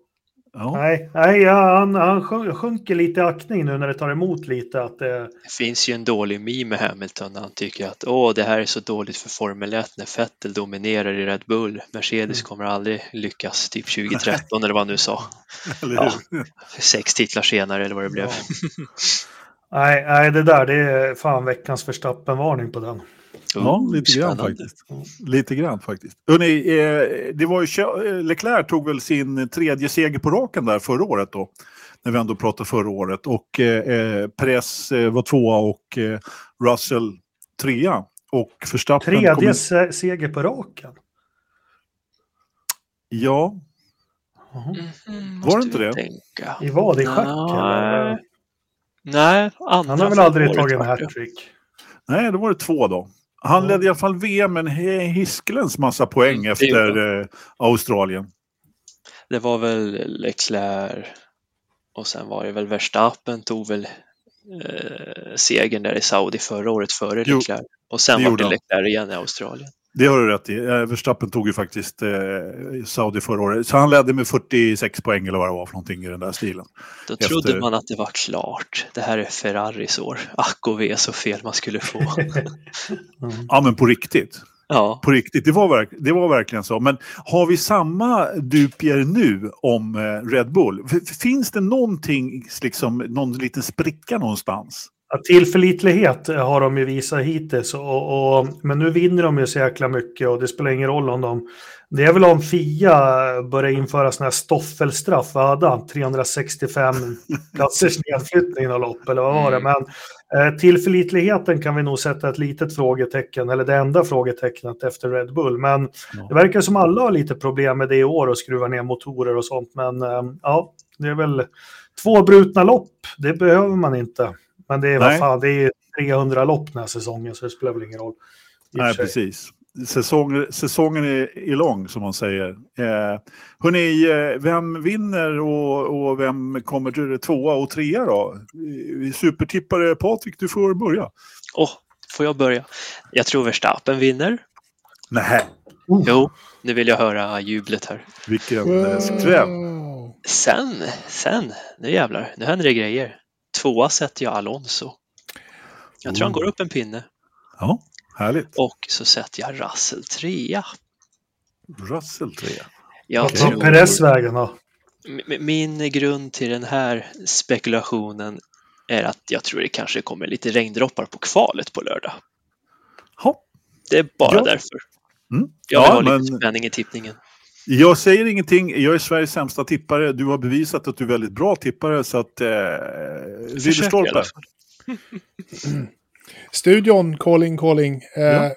Ja. Nej, nej ja, han, han sjunker lite i aktning nu när det tar emot lite. Att det... det finns ju en dålig meme med Hamilton när han tycker att Åh, det här är så dåligt för Formel 1 när Vettel dominerar i Red Bull. Mercedes mm. kommer aldrig lyckas, typ 2013 eller vad han nu sa. [LAUGHS] Ja, sex titlar senare eller vad det blev. Ja. [LAUGHS] nej, nej, det där det är fan veckans förstappenvarning på den. Ja, lite grann faktiskt. Lite grann faktiskt. Hörrni, eh, det var ju, Leclerc tog väl sin tredje seger på raken där förra året då. När vi ändå pratade förra året. Och eh, Press eh, var tvåa och eh, Russell trea. Och Verstappen... Tredje kom... seger på raken? Ja. Mm, var det inte det? Tänka. I vad? I schack? Nej, Nej Han har väl aldrig tagit en hattrick? Nej, då var det två då. Han ledde i alla fall VM med en hiskelens massa poäng mm, efter eh, Australien. Det var väl Leclerc och sen var det väl Verstappen tog väl eh, segern där i Saudi förra året före jo, Leclerc. Och sen var det Leclerc igen i Australien. Det har du rätt i. Eh, Verstappen tog ju faktiskt eh, Saudi förra året. Så han ledde med 46 poäng eller vad det var för någonting i den där stilen. Då Efter... trodde man att det var klart. Det här är Ferraris år. Ack och ve så fel man skulle få. mm. [LAUGHS] Ja men på riktigt. Ja. På riktigt, det var, verk det var verkligen så. Men har vi samma dupier nu om eh, Red Bull? F finns det någonting, liksom, någon liten spricka någonstans? Tillförlitlighet har de ju visat hittills, och, och, men nu vinner de ju så jäkla mycket och det spelar ingen roll om de... Det är väl om Fia börjar införa sådana här stoffelstraff, vad hade han? 365 platsers [LAUGHS] nedflyttning av lopp, eller vad var det? Mm. Men eh, tillförlitligheten kan vi nog sätta ett litet frågetecken, eller det enda frågetecknet efter Red Bull. Men det verkar som alla har lite problem med det i år och skruva ner motorer och sånt. Men eh, ja, det är väl två brutna lopp, det behöver man inte. Men det är, vad fan, det är 300 lopp den här säsongen så det spelar väl ingen roll. Nej, precis. Säsong, säsongen är, är lång som man säger. Eh, hörni, eh, vem vinner och, och vem kommer till tvåa och trea då? Supertippare Patrik, du får börja. Åh, oh, får jag börja? Jag tror Verstappen vinner. Nej. Uh. Jo, nu vill jag höra jublet här. Vilken wow. skräm. Sen, sen, nu jävlar, nu händer det grejer. Tvåa sätter jag Alonso. Jag tror han går upp en pinne. Ja, härligt. Och så sätter jag Russell trea. Russell trea. Jag okay. tror... Perez vägen då? Min grund till den här spekulationen är att jag tror det kanske kommer lite regndroppar på kvalet på lördag. Ha. Det är bara ja. därför. Mm. Jag vill ja, ha lite men... spänning i tippningen. Jag säger ingenting. Jag är Sveriges sämsta tippare. Du har bevisat att du är väldigt bra tippare. Så att... Eh, Ridderstolpe. [CLEARS THROAT] Studion, calling, calling. Eh, ja.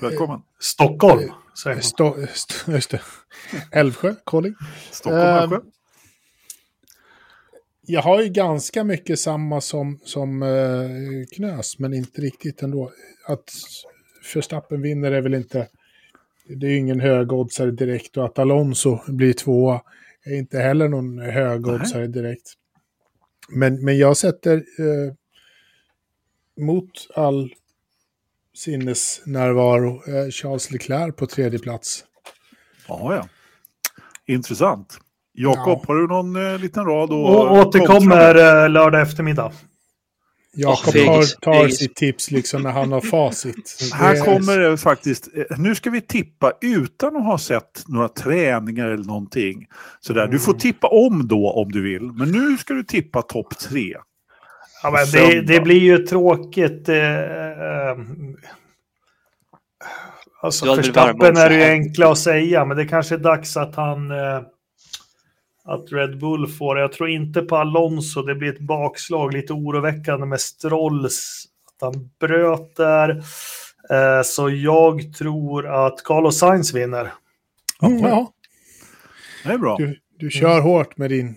Välkommen. Stockholm. Eh, sto, sto, [LAUGHS] just det. Älvsjö, calling. Stockholm, eh, Älvsjö. Jag har ju ganska mycket samma som, som eh, Knös, men inte riktigt ändå. Att Förstappen vinner är väl inte det är ingen högoddsare direkt och att Alonso blir tvåa är inte heller någon högoddsare direkt. Men, men jag sätter eh, mot all sinnesnärvaro eh, Charles Leclerc på tredje plats. Ja, ja. Intressant. Jakob, ja. har du någon eh, liten rad? Och, och återkommer eh, lördag eftermiddag. Jakob oh, tar, tar sitt tips liksom när han har facit. [LAUGHS] Här kommer det faktiskt, eh, nu ska vi tippa utan att ha sett några träningar eller någonting. Sådär. Du får mm. tippa om då om du vill, men nu ska du tippa topp tre. Ja, men det, det, blir ju tråkigt. Eh, eh, alltså Förstappen är ju enkla att säga, men det kanske är dags att han... Eh, att Red Bull får. Jag tror inte på Alonso. Det blir ett bakslag, lite oroväckande med Strolls. Att han bröt där. Eh, så jag tror att Carlos Sainz vinner. Mm, ja. Det är bra. Du, du kör mm. hårt med din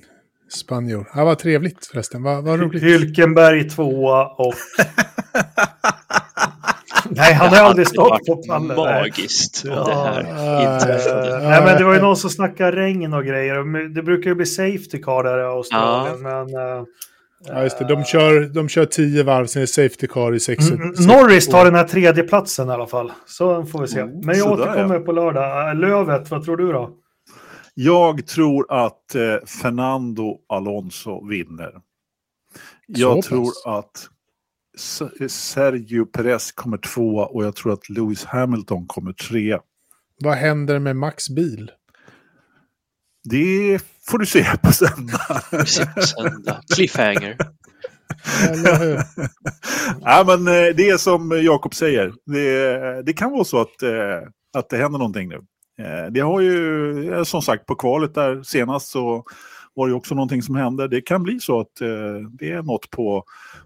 spanjor. Ja, vad trevligt förresten. Vad, vad roligt. Hylkenberg tvåa och... [LAUGHS] Nej, han har aldrig stått på pallen. Magiskt det här. Nej, men det var ju någon som snackade regn och grejer. Det brukar ju bli safety car där i Australien, ja. men... Uh, ja, just det. De kör, de kör tio varv, sen är safety car i sex. Mm, Norris tar den här tredje platsen i alla fall. Så får vi se. Mm, men jag återkommer ja. på lördag. Äh, Lövet, vad tror du då? Jag tror att eh, Fernando Alonso vinner. Jag tror att Sergio Perez kommer tvåa och jag tror att Lewis Hamilton kommer trea. Vad händer med Max bil? Det får du se på söndag. Cliffhanger. [LAUGHS] ja, men eh, det är som Jakob säger. Det, det, kan vara så att, eh, att det händer någonting nu. Eh, det har ju, som sagt, på kvalet där senast så var det också någonting som hände. Det kan bli så att det är något på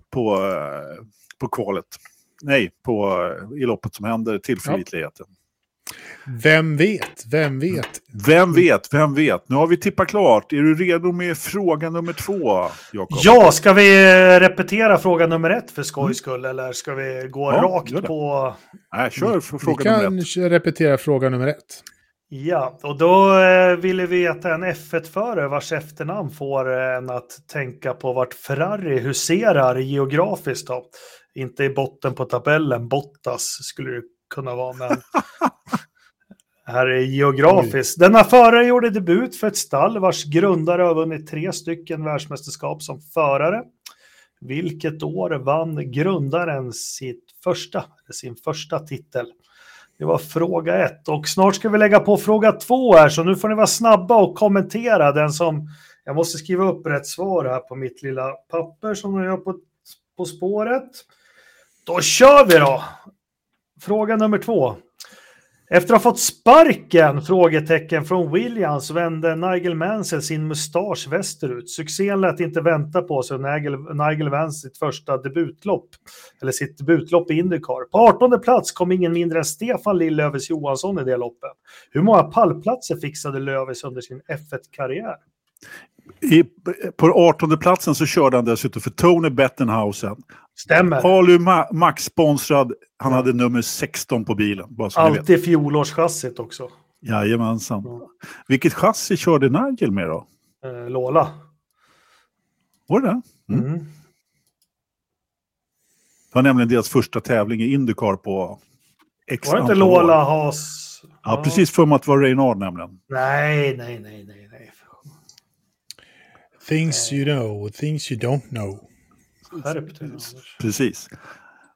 på, eh, på kvalet. Nej, på, eh, i loppet som händer, tillförlitligheten. Ja. Vem vet? Vem vet? Vem vet? Vem vet? Nu har vi tippat klart. Är du redo med fråga nummer två, Jakob? Ja, ska vi repetera fråga nummer ett för skojs skull? Mm. Eller ska vi gå ja, rakt på... Nej, kör för fråga nummer ett. Vi kan repetera fråga nummer ett. Ja, och då eh, ville vi veta en F1-förare vars efternamn får en att tänka på vart Ferrari huserar geografiskt. Då. Inte i botten på tabellen, Bottas skulle det kunna vara, men [LAUGHS] här är geografiskt. Denna förare gjorde debut för ett stall vars grundare har vunnit tre stycken världsmästerskap som förare. Vilket år vann grundaren sitt första, sin första titel? Det var fråga ett och snart ska vi lägga på fråga två här så nu får ni vara snabba och kommentera den som jag måste skriva upp rätt svar här på mitt lilla papper som jag gör på, på spåret. Då kör vi då! Fråga nummer två. Efter att ha fått sparken? Frågetecken från Williams vände Nigel Mansell sin mustasch västerut. Succén lät inte vänta på sig och Nigel, Nigel vann sitt första debutlopp, eller sitt debutlopp i Indycar. På 18 plats kom ingen mindre än Stefan Lill-Lövis Johansson i det loppet. Hur många pallplatser fixade Lövis under sin F1-karriär? I, på 18 platsen så körde han dessutom för Tony Bettenhausen. Stämmer. Alu Max sponsrad. Han hade nummer 16 på bilen. Alltid fjolårschassit också. Jajamensan. Ja. Vilket chassi körde Nigel med då? Eh, Lola. Var det mm. mm. Det var nämligen deras första tävling i Indycar på X Var det inte Lola Haas? Ja, ja, precis för mig att det var Reynard nämligen. Nej, nej, nej, nej. Things you know, things you don't know. Precis.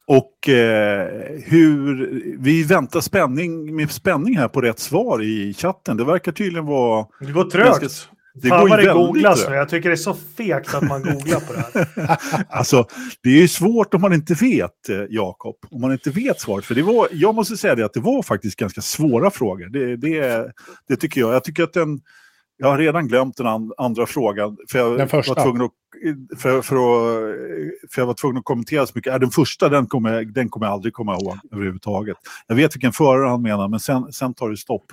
Och eh, hur, vi väntar spänning, med spänning här på rätt svar i chatten. Det verkar tydligen vara... Det går trögt. Ganska, det Fan går vad det googlas nu. Jag tycker det är så fegt att man googlar på det här. [LAUGHS] alltså, det är ju svårt om man inte vet, eh, Jakob. Om man inte vet svaret. För det var, jag måste säga det att det var faktiskt ganska svåra frågor. Det, det, det tycker jag. Jag tycker att den jag har redan glömt den andra frågan. För jag, den första. Var tvungen att, för, för, att, för jag var tvungen att kommentera så mycket. Är den första den kommer, den kommer jag aldrig komma ihåg överhuvudtaget. Jag vet vilken förare han menar, men sen, sen tar det stopp.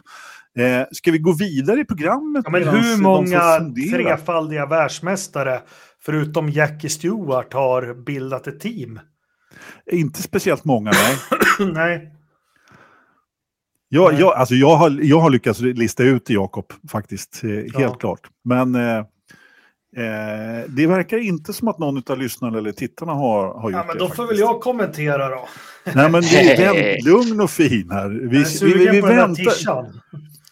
Eh, ska vi gå vidare i programmet? Ja, men hur många trefaldiga världsmästare, förutom Jackie Stewart, har bildat ett team? Inte speciellt många, nej. [CLEARS THROAT] nej. Jag, jag, alltså jag, har, jag har lyckats lista ut Jakob faktiskt, eh, helt ja. klart. Men eh, eh, det verkar inte som att någon av lyssnarna eller tittarna har, har gjort ja, men det. Då får väl jag kommentera då. Nej, men [LAUGHS] vi är lugn och fin här. Vi, vi, vi, vi väntar,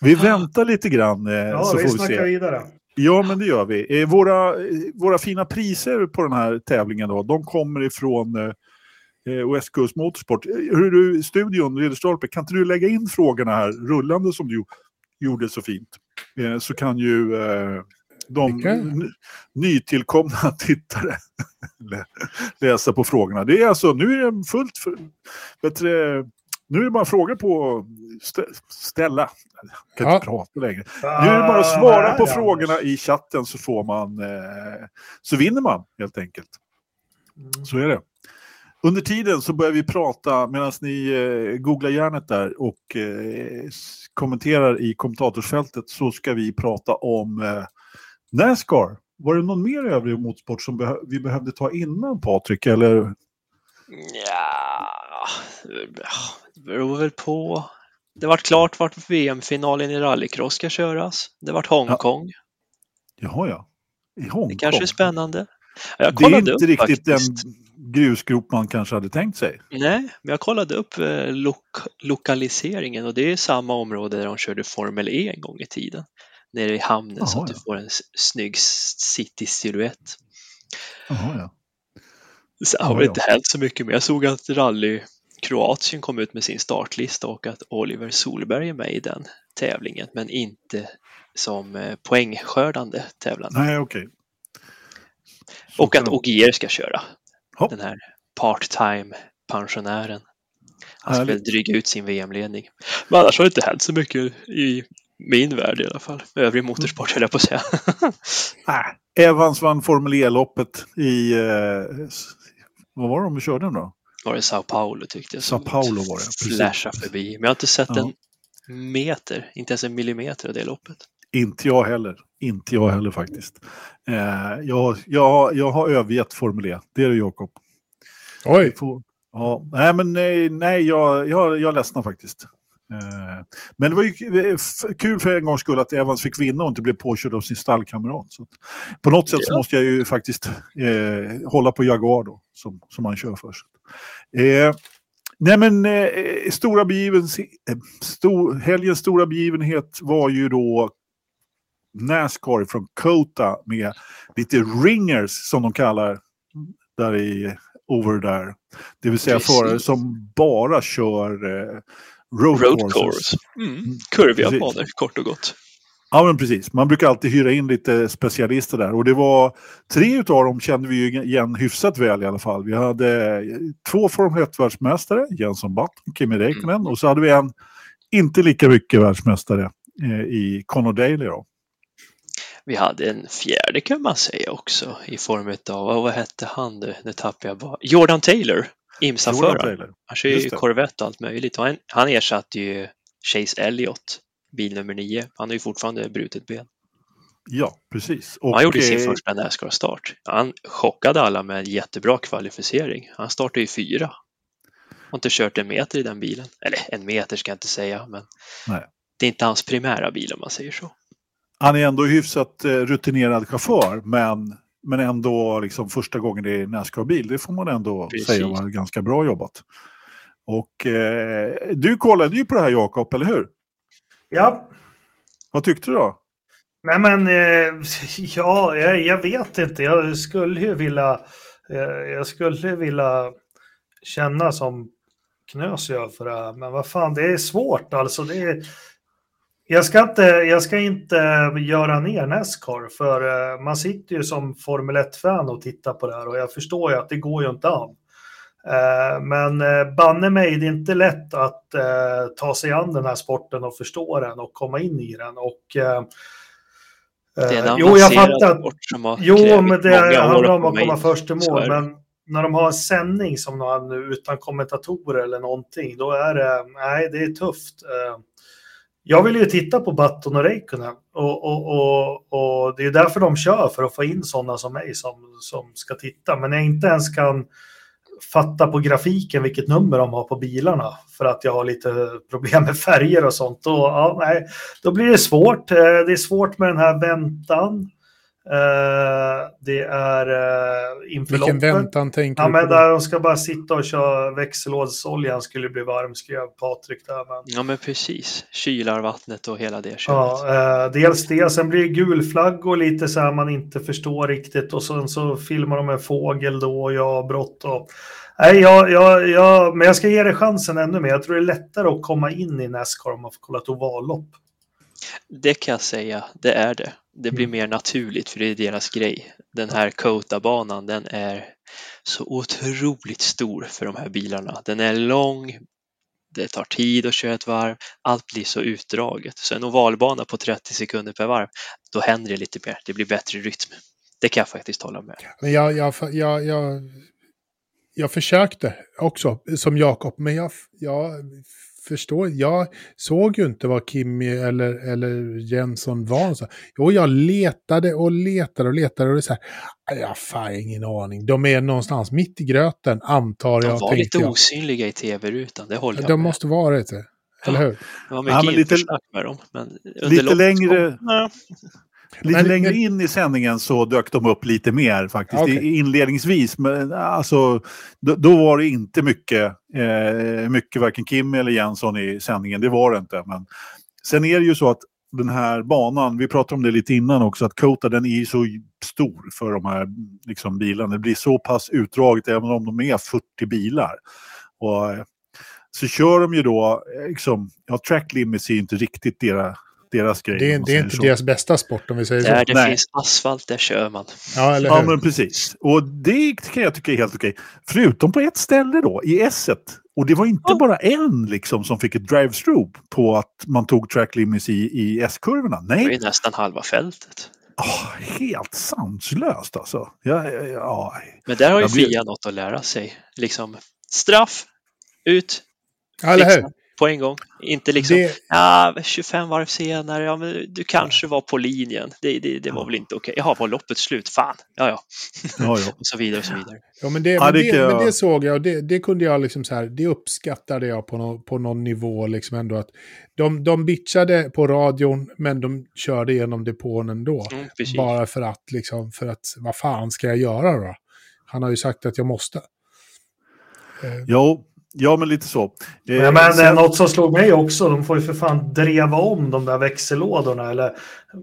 vi väntar lite grann. Eh, ja, så vi får vi se. vidare. Ja, men det gör vi. Eh, våra, våra fina priser på den här tävlingen då, de kommer ifrån eh, West Coast Motorsport. Hur du, studion, Ridderstolpe, kan inte du lägga in frågorna här rullande som du gjorde så fint? Eh, så kan ju eh, de nytillkomna [LAUGHS] tittare läsa på frågorna. Det är alltså, nu är det fullt för, bättre, nu är det bara frågor på stä, ställa. Jag kan ja. inte prata längre. Nu är det bara att svara på frågorna i chatten så får man, eh, så vinner man helt enkelt. Så är det. Under tiden så börjar vi prata medan ni eh, googlar järnet där och eh, kommenterar i kommentatorsfältet så ska vi prata om eh, Nascar. Var det någon mer övrig motorsport som beh vi behövde ta innan Patrik? Eller? Ja, det beror väl på. Det vart klart vart VM-finalen i rallycross ska köras. Det vart Hongkong. Ja. Jaha, ja. I Hongkong? Det kanske är spännande. Jag det är inte upp, riktigt faktiskt. den grusgrop man kanske hade tänkt sig. Nej, men jag kollade upp eh, lo lokaliseringen och det är samma område där de körde Formel E en gång i tiden. Nere i hamnen Aha, så att ja. du får en snygg city-silhuett. Ja. Sen har det inte hänt så mycket mer. Jag såg att Rally Kroatien kom ut med sin startlista och att Oliver Solberg är med i den tävlingen, men inte som eh, poängskördande tävlande. Nej, okej. Okay. Och att Ogier ska köra. Hopp. Den här part-time pensionären. Han ska väl dryga ut sin VM-ledning. Men annars har det inte hänt så mycket i min värld i alla fall. Övrig motorsport höll jag på att säga. [LAUGHS] äh, Evans vann Formel E-loppet i... Eh, vad var det de körde då? Var det Sao Paulo tyckte jag. Sao Paulo var det. Flasha förbi. Men jag har inte sett ja. en meter, inte ens en millimeter av det loppet. Inte jag heller. Inte jag heller faktiskt. Eh, jag, jag, jag har övergett Formel E. Det är det Jakob. Oj! Får, ja, nej, men nej, nej jag, jag, jag ledsnar faktiskt. Eh, men det var ju eh, kul för en gångs skull att Evans fick vinna och inte blev påkörd av sin stallkamrat. Så på något sätt ja. så måste jag ju faktiskt eh, hålla på Jaguar då, som, som han kör först. Eh, nej men eh, stora begivenhet, eh, stor, helgens stora begivenhet var ju då Nascar från Kota med lite ringers som de kallar där i over där. Det vill säga förare som bara kör eh, road, road courses. Mm. mm. Kurviga banor kort och gott. Ja, men precis. Man brukar alltid hyra in lite specialister där. Och det var tre av dem kände vi ju igen hyfsat väl i alla fall. Vi hade två Formel 1-världsmästare, Jenson Button, Kimi Räikkönen. Mm. Och så hade vi en inte lika mycket världsmästare eh, i Conor Daly. Då. Vi hade en fjärde kan man säga också i form av, vad hette han nu, nu tappade jag bara, Jordan Taylor, IMSA-förare. Han kör ju Corvette och allt möjligt han, han ersatte ju Chase Elliott, bil nummer nio. Han har ju fortfarande brutet ben. Ja, precis. Och, han gjorde sin eh, första Nascar-start. Han chockade alla med jättebra kvalificering. Han startade ju fyra. Har inte kört en meter i den bilen. Eller en meter ska jag inte säga, men Nej. det är inte hans primära bil om man säger så han är ändå hyfsat eh, rutinerad chaufför, men, men ändå liksom första gången det är Nascar-bil, det får man ändå Precis. säga var ganska bra jobbat. Och eh, du kollade ju på det här Jakob, eller hur? Ja. Vad tyckte du då? Nej men, eh, [LAUGHS] ja, jag, jag, vet inte. Jag skulle ju vilja, eh, jag skulle vilja känna som Knös gör för det här. Men vad fan, det är svårt alltså. Det är, jag ska, inte, jag ska inte göra ner Nascar, för eh, man sitter ju som Formel 1-fan och tittar på det här och jag förstår ju att det går ju inte an. Eh, men eh, banne mig, det är inte lätt att ta sig an den här sporten och förstå den och komma in i den. Och, det är en jo, jag fattar. sport som har Jo, men det handlar om att komma först i mål. Men när de har en sändning som de har nu utan kommentatorer eller någonting, då är det, nej, det är tufft jag vill ju titta på Button och Räikkönen och, och, och, och, det är därför de kör, för att få in sådana som mig som, som ska titta. Men jag inte ens kan fatta på grafiken vilket nummer de har på bilarna för att jag har lite problem med färger och sånt. Och, ja, nej, då blir det svårt. Eh, det är svårt med den här väntan. Uh, det är uh, inför Vilken loppet. väntan tänker ja, du men där de ska bara sitta och köra växellådsoljan skulle bli varm, skrev Patrik där. Men... Ja, men precis. Kylar vattnet och hela det köret. Ja, uh, dels det, sen blir det gul flagg och lite så här man inte förstår riktigt och sen så filmar de en fågel då och jag avbrott och Nej, jag, jag, jag, men jag ska ge det chansen ännu mer. Jag tror det är lättare att komma in i Nascar om man får kolla ett ovallopp. Det kan jag säga, det är det. Det blir Mm. mer naturligt för det är deras grej. Den här Kota-banan, den är så otroligt stor för de här bilarna. Den är lång, det tar tid att köra ett varv, allt blir så utdraget. Så en ovalbana på 30 sekunder per varv, då händer det lite mer, det blir bättre rytm. Det kan jag faktiskt hålla med. Men jag, jag, jag, jag, jag försökte också, som Jakob, men jag, jag förstår, jag såg ju inte vad Kimmy eller, eller Jensson var. Så. Jo, jag letade och letade och letade och det är så här, jag har ingen aning. De är någonstans mitt i gröten, antar De jag. var tänkte lite jag. osynliga i tv-rutan, det håller jag De med. måste vara det, eller hur? Det var Ja, mycket men lite- med dem. Men Lite längre- Ja, Lite Men- längre in i sändningen så dök de upp lite mer faktiskt. I- Inledningsvis, men alltså då, då var det inte mycket, eh, mycket varken Kim eller Jensson i sändningen. Det var det inte. Men sen är det ju så att den här banan, vi pratade om det lite innan också, att Kota den är så stor för de här liksom, bilarna. Det blir så pass utdraget även om de är 40 bilar. Och, eh, så kör de ju då, eh, liksom, ja, track limits är inte riktigt deras, deras grej. Det, är- det är inte så. deras bästa sport om vi säger så. där det Nej. finns asfalt, där kör man. Ja, eller Ja, hur? men precis. Och det kan jag tycka är helt okej. Förutom på ett ställe då, i S1. Och det var inte Ja. bara en liksom som fick ett drive-through på att man tog track limits i, i S-kurvorna. Det är Nej, ju nästan halva fältet. Ah, helt sanslöst alltså. Ja, ja, ja. Men där har ju blir- FIA något att lära sig. Liksom straff, ut, Ja, eller hur? På en gång. Inte liksom, Det, ja, 25 varv senare, ja, men du kanske var på linjen. Det, det, det var väl inte okej. Jaha, var loppet slut? Fan, ja, ja. ja, ja. [LAUGHS] Och så vidare och så vidare. ja, men det, Ja, men det men det såg jag och det, det kunde jag liksom så här, det uppskattade jag på, nå, på någon nivå liksom ändå att de, de bitchade på radion men de körde igenom depån ändå. Mm. Bara för att liksom, för att vad fan ska jag göra då? Han har ju sagt att jag måste. Eh, Jo, ja, men lite så. Eh, Ja, men sen- sen... något som slog mig också, de får ju för fan dreva om de där växellådorna. Eller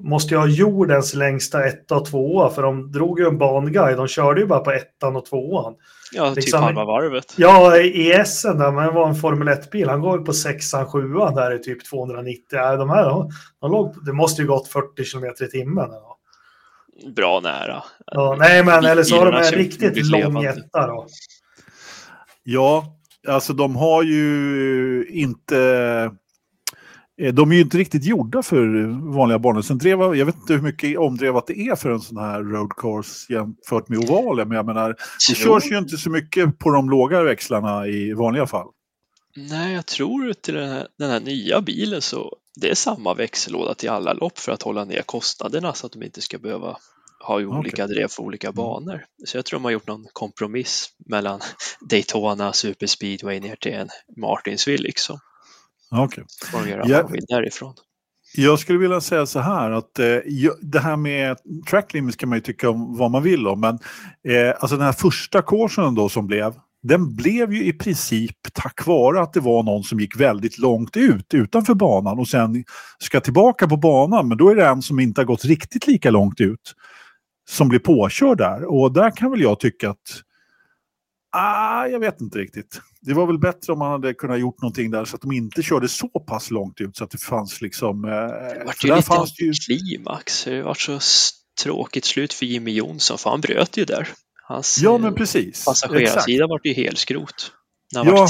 måste jag ha jordens längsta etta och tvåa? För de drog ju en banguide, de körde ju bara på ettan och tvåan. Ja, typ liksom- halva varvet. Ja, i ESen där, men det var en Formel 1-bil. Han går ju på sexan, sjuan där i typ 290. Ja, de här, de, de låg, det måste ju gått 40 kilometer i timmen. nåt. Bra nära. Ja, nej, men eller så har de en riktigt lång etta då. Ja, alltså de har ju inte... eh, De är ju inte riktigt gjorda för vanliga banor. Jag vet inte hur mycket omdrevat det är för en sån här road course jämfört med ovalen. Men jag menar, det Tror- körs ju inte så mycket på de låga växlarna i vanliga fall. Nej, jag tror till den här, den här nya bilen så det är samma växellåda till alla lopp för att hålla ner kostnaderna så att de inte ska behöva ha ju olika drev för olika banor. Så jag tror de har gjort någon kompromiss mellan [LAUGHS] Daytona, Superspeedway ner till en Martinsville liksom. Okay. Får de göra Ja. vad de vill därifrån. Jag skulle vilja säga så här att eh, det här med track limits kan man ju tycka om vad man vill om. Men eh, alltså den här första kursen då som blev, den blev ju i princip tack vare att det var någon som gick väldigt långt ut utanför banan och sen ska tillbaka på banan. Men då är det en som inte har gått riktigt lika långt ut som blir påkörd där. Och där kan väl jag tycka att Ah, jag vet inte riktigt. Det var väl bättre om man hade kunnat gjort någonting där så att de inte körde så pass långt ut så att det fanns liksom... Eh, Det var ju där lite fanns det ju... klimax. Det var så tråkigt slut för Jimmy Jonsson för han bröt ju där. Hans Ja, eh, men precis. Passagerarsidan var ju helskrot. När han Ja, var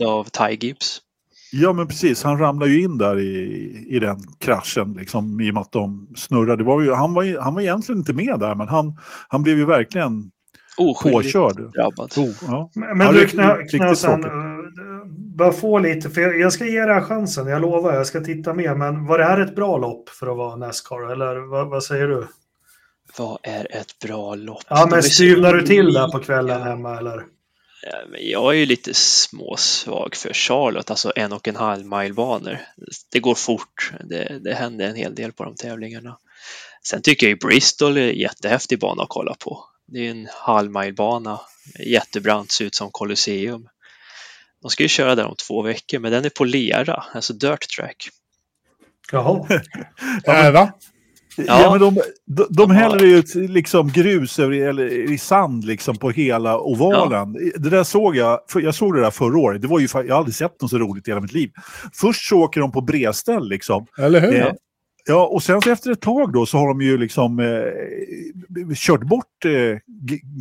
han- av Ty Gibbs. Ja, men precis. Han ramlade ju in där i, i den kraschen liksom, i och med att de snurrade. Var ju, han, var, ju- han var egentligen inte med där, men han, han blev ju verkligen Oskyldigt påkörd. drabbad. Oh, ja. Men, men du riktigt- Kna- riktigt Knasan, tråkigt. uh, bara få lite, för jag, jag ska ge det här chansen, jag lovar, jag ska titta mer. Men var det här ett bra lopp för att vara Nascar, eller vad, vad säger du? Vad är ett bra lopp? Ja, men styvnar du till där på kvällen hemma, eller? Ja, men Jag är ju lite småsvag för Charlotte, alltså en och en halv mile banor. Det går fort. Det, det händer en hel del på de tävlingarna. Sen tycker jag ju Bristol är en jättehäftig bana att kolla på. Det är en halvmilebana, jättebrant, ser ut som Colosseum. De ska ju köra där om två veckor, men den är på lera, alltså dirt track. Jaha. [LAUGHS] Äh, va? Ja, Ja. men de, de, de häller ju ett, liksom grus över, eller i sand liksom på hela ovalen. Det där såg jag, för jag såg det där förra året. Det var ju, jag har aldrig sett något så roligt i hela mitt liv. Först så åker de på bredställ liksom. Eller hur? Eh, ja, och sen så efter ett tag då så har de ju liksom eh, kört bort eh,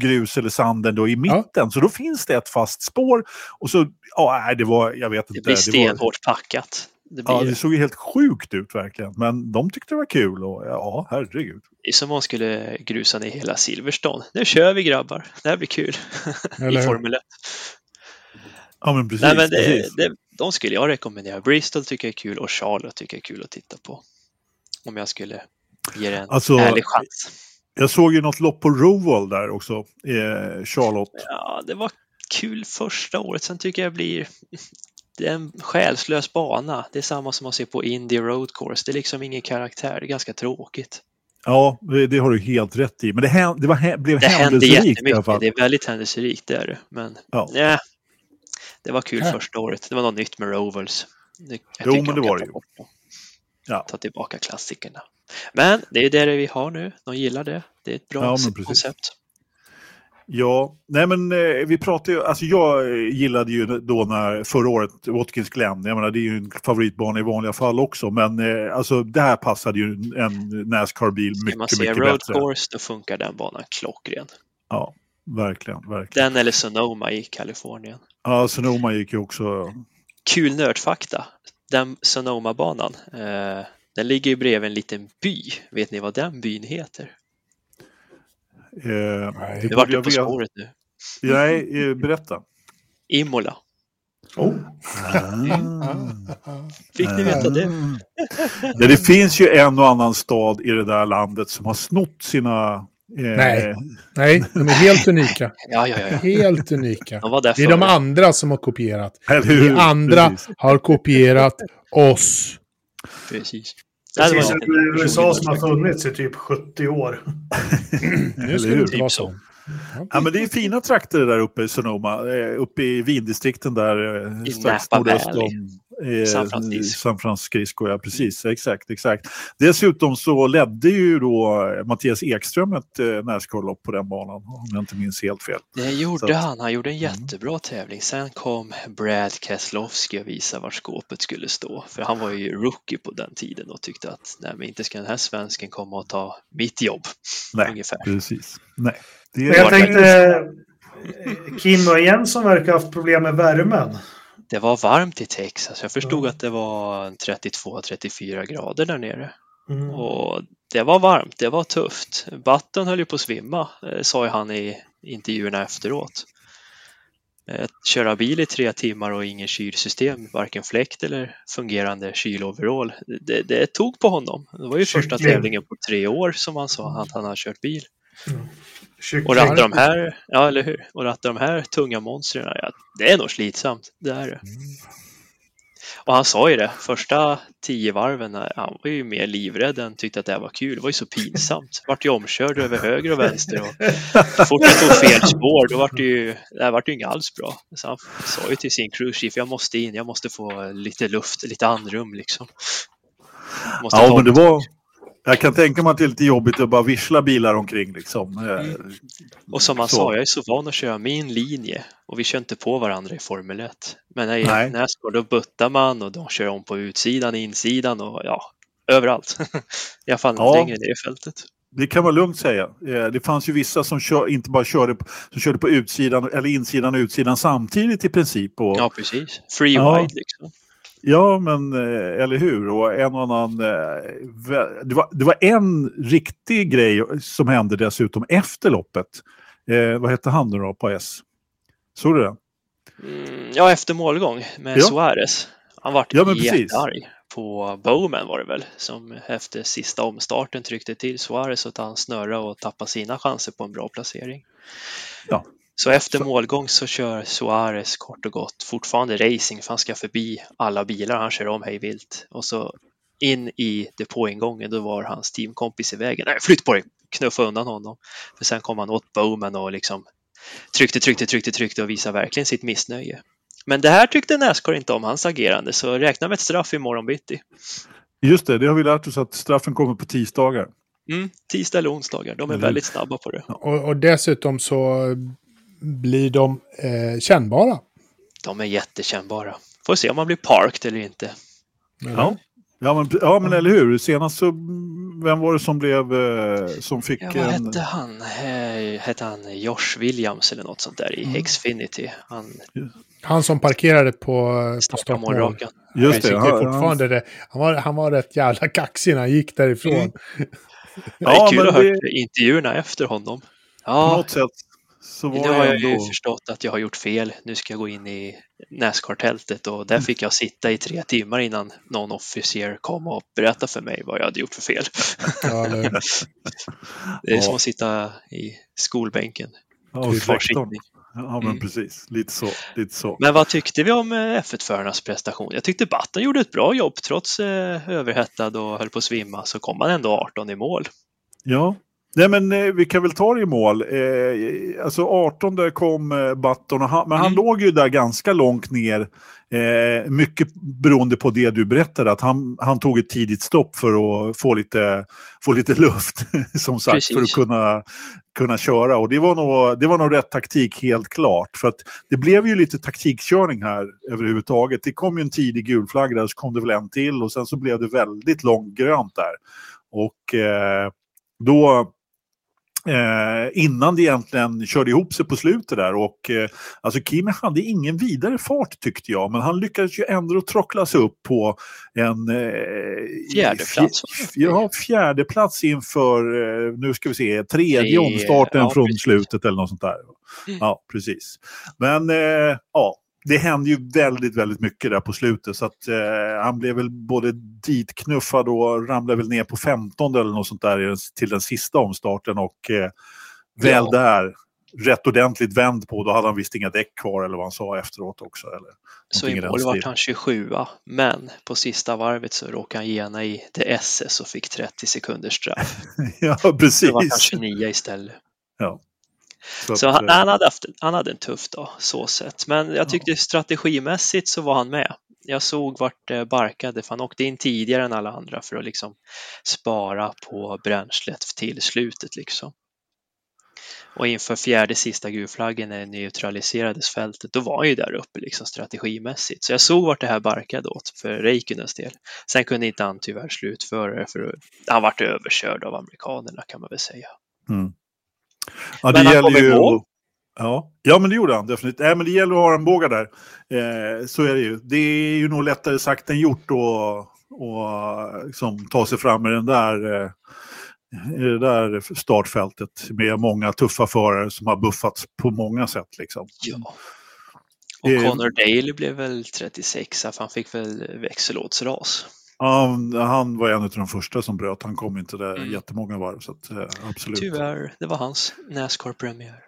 grus eller sanden då i mitten. Så då finns det ett fast spår. Och så, ja, det var, jag vet inte. blir det var, stenhårt packat. Det, blir, Ja, det såg ju helt sjukt ut verkligen. Men de tyckte det var kul och ja, herregud. det är som om man skulle grusa ner hela Silverstone. Nu kör vi grabbar, det här blir kul. [LAUGHS] I? Formel 1. Ja, men precis. Nej, men det, precis. det, de skulle jag rekommendera. Bristol tycker jag är kul och Charlotte tycker jag är kul att titta på. Om jag skulle ge det en Alltså- ärlig chans. Jag såg ju något lopp på Roval där också, eh, Charlotte. Ja, det var kul första året. Sen tycker jag blir det är en själslös bana. Det är samma som man ser på Indy Road Course. Det är liksom ingen karaktär. Det är ganska tråkigt. Ja, det, det har du helt rätt i. Men det, hän- det, var, blev Det händelserikt i alla fall. Det är väldigt händelserikt, det är det. Men Ja. ja. det var kul Ja. första året. Det var något nytt med Rovers. Det, jag Jo, men de det var ta det ju. Ja. Ta tillbaka klassikerna. Men det är det vi har nu. De gillar det. Det är ett bra Ja, koncept. Ja, nej men eh, vi pratade ju, alltså jag gillade ju då när förra året Watkins Glen, jag menar det är ju en favoritbana i vanliga fall också, men eh, alltså det här passade ju en Nascar-bil man mycket, se mycket road bättre. course, då funkar den banan klockren. Ja, verkligen, verkligen. Den eller Sonoma i Kalifornien. Ja, Sonoma gick ju också, Kul nördfakta. Den Sonoma-banan, eh, den ligger ju bredvid en liten by. Vet ni vad den byn heter? Eh, Nej. det vart ju på spåret nu. Nej, eh, berätta. Imola. Oh. Fick ni veta det? [LAUGHS] Ja, det finns ju en och annan stad i det där landet som har snott sina... Eh, Nej. Nej, de är helt unika. [LAUGHS] Ja, ja, ja. Helt unika. De Det är de andra som har kopierat. Eller hur? Vi andra Precis. har kopierat oss. Precis. Det Precis som USA som har funnits i typ 70 år. [LAUGHS] Nu ska hur? det Typ vara så. Ja, men det är fina trakter där uppe i Sonoma, eh, uppe i vindistrikten där eh, I strax Napa Valley. Eh, San Francisco. San Francisco. Ja, precis, exakt, exakt. Dessutom så ledde ju då eh, Mattias Ekström ett eh, Nascar-lopp på den banan, om jag inte minns helt fel. Det gjorde att- han. Han gjorde en jättebra tävling. Sen kom Brad Keselowski och visade var skåpet skulle stå. För han var ju rookie på den tiden och tyckte att nej, men inte ska den här svensken komma och ta mitt jobb. Nej, Ungefär. precis. Nej. Det Men jag tänkte, eh, Kim och Jensson verkar ha haft problem med värmen. Det var varmt i Texas. Jag förstod att det var 32-34 grader där nere. Mm. Och det var varmt, det var tufft. Button höll ju på att svimma, eh, sa ju han i intervjuerna efteråt. Eh, Köra bil i tre timmar och ingen kylsystem, varken fläkt eller fungerande kyloverall. Det, det tog på honom. Det var ju första tävlingen på tre år som han sa att han har kört bil. Kyckling. Och ratta de här, ja eller hur? Och ratta de här tunga monstren, ja, det är nog slitsamt. Det är det. Och han sa ju det, första tio varven, han var ju mer livrädd än tyckte att det här var kul. Det var ju så pinsamt. Vart ju omkörd över höger och vänster. Och så fort jag tog fel spår, då vart det ju, det här vart ju inget alls bra. Så han sa ju till sin cruise chief, jag måste in, jag måste få lite luft, lite andrum liksom. Måste Ja, men det var... Jag kan tänka mig att det är lite jobbigt att bara vissla bilar omkring liksom. Eh, Och som han Så. sa, jag är så van att köra min linje och vi kör inte på varandra i Formel 1. Men när i Nascar då buttar man och de kör om på utsidan, insidan och ja, överallt. I alla fall Ja. längre ner i fältet. Det kan man lugnt säga. Eh, Det fanns ju vissa som kör, inte bara körde, som körde på utsidan, eller insidan och utsidan samtidigt i princip. Och, Ja, precis. Free Ja. wide liksom. Ja, men eh, eller hur? Och en och annan... eh, Det var, det var en riktig grej som hände dessutom efter loppet. Eh, vad hette han nu då på S? Såg du det? Mm, ja, efter målgång med Ja. Suarez. Han vart Ja, jättearg på Bowman var det väl, som efter sista omstarten tryckte till Suarez så att han snurrade och tappade sina chanser på en bra placering. Ja. Så efter målgång så kör Suarez kort och gott fortfarande racing för han ska förbi alla bilar han kör om hej vilt och så in i depåingången, då var hans teamkompis i vägen. Nej, flytt på dig! Knuffa undan honom. För sen kom han åt Bowman och liksom tryckte, tryckte, tryckte, tryckte och visade verkligen sitt missnöje. Men det här tyckte Nascar inte om hans agerande, så räkna med ett straff imorgon bitti. Just det, det har vi lärt oss att straffen kommer på tisdagar. Mm, tisdag eller onsdagar, de är väldigt snabba på det. Och, och dessutom så blir de eh, kännbara. De är jättekännbara. Får se om man blir parked eller inte. Ja. Ja men, ja men eller hur, senast så, vem var det som blev, eh, som fick Ja, vad en... hette han? Eh, Hette han Josh Williams eller något sånt där Mm. i Xfinity? Han Han som parkerade på, på målrakan. Just det, han, fortfarande det. Han var, han var rätt jävla kaxig när han gick därifrån. Mm. Det Ja, är kul men att höra det- intervjuerna efter honom. på Ja, något sätt så var nu har jag ju ändå... förstått att jag har gjort fel. Nu ska jag gå in i Nascar-tältet och Mm. där fick jag sitta i tre timmar innan någon officer kom och berättade för mig vad jag hade gjort för fel. Ja, [LAUGHS] Det är Ja. som att sitta i skolbänken. Ja. Ja men Mm. precis, lite så. Lite så. Men vad tyckte vi om eh, F1-förarnas prestation? Jag tyckte Button gjorde ett bra jobb. Trots eh, överhettad och höll på att svimma så kom han ändå 18 i mål. Ja. Nej men eh, vi kan väl ta det i mål. Eh, alltså 18 där kom eh, Button, och han, men han Mm. låg ju där ganska långt ner. Eh, mycket beroende på det du berättade, att han, han tog ett tidigt stopp för att få lite, få lite luft, [LAUGHS] som sagt, Precis. för att kunna, kunna köra. Och det var, nog, det var nog rätt taktik, helt klart. För att det blev ju lite taktikkörning här överhuvudtaget. Det kom ju en tidig gul flagg där, så kom det väl en till och sen så blev det väldigt långt grönt där. Och eh, då, eh, innan det egentligen körde ihop sig på slutet där och eh, alltså Kimi hade ingen vidare fart tyckte jag, men han lyckades ju ändå trockla sig upp på en eh, Fjärde plats, Ja, fjärde plats inför, eh, nu ska vi se, tredje Tre- omstarten ja, från precis. slutet eller något sånt där. Mm. Ja, precis. Men eh, ja, det hände ju väldigt, väldigt mycket där på slutet. Så att eh, han blev väl både ditknuffad och ramlade väl ner på 15 eller något sånt där till den sista omstarten. Och eh, väl Ja. där, rätt ordentligt vänd på, då hade han visst inga däck kvar eller vad han sa efteråt också. Eller Så i mål vart han 27 men på sista varvet så råkade han gena i det SS och fick 30 sekunders straff. [LAUGHS] ja, Så precis. var han 29 istället. Så Så han, eh, han, hade haft, han hade en tuff dag, så sett. Men jag tyckte strategimässigt så var han med. Jag såg vart det barkade, för han åkte in tidigare än alla andra för att liksom spara på bränslet till slutet liksom. Och inför fjärde sista gulflaggen när det neutraliserades fältet, då var han ju där uppe liksom strategimässigt. Så jag såg vart det här barkade åt för Reikkunens del. Sen kunde inte han tyvärr slutföra det för han vart överkörd av amerikanerna kan man väl säga. Mm. Ja, Men han kom i ju... mål. Ja. ja, men det gjorde han definitivt. Nej, men det gäller att ha en båga där. Eh, så är det ju. Det är ju nog lättare sagt än gjort att och, liksom, ta sig fram i den där, eh, i det där startfältet med många tuffa förare som har buffats på många sätt. Liksom. Ja. Och Eh, Connor Daly blev väl 36, för han fick väl växellådsras. Ja, han var en av de första som bröt. Han kom inte där Mm. jättemånga varv. Så att, eh, absolut. Tyvärr, det var hans Nascar-premiär.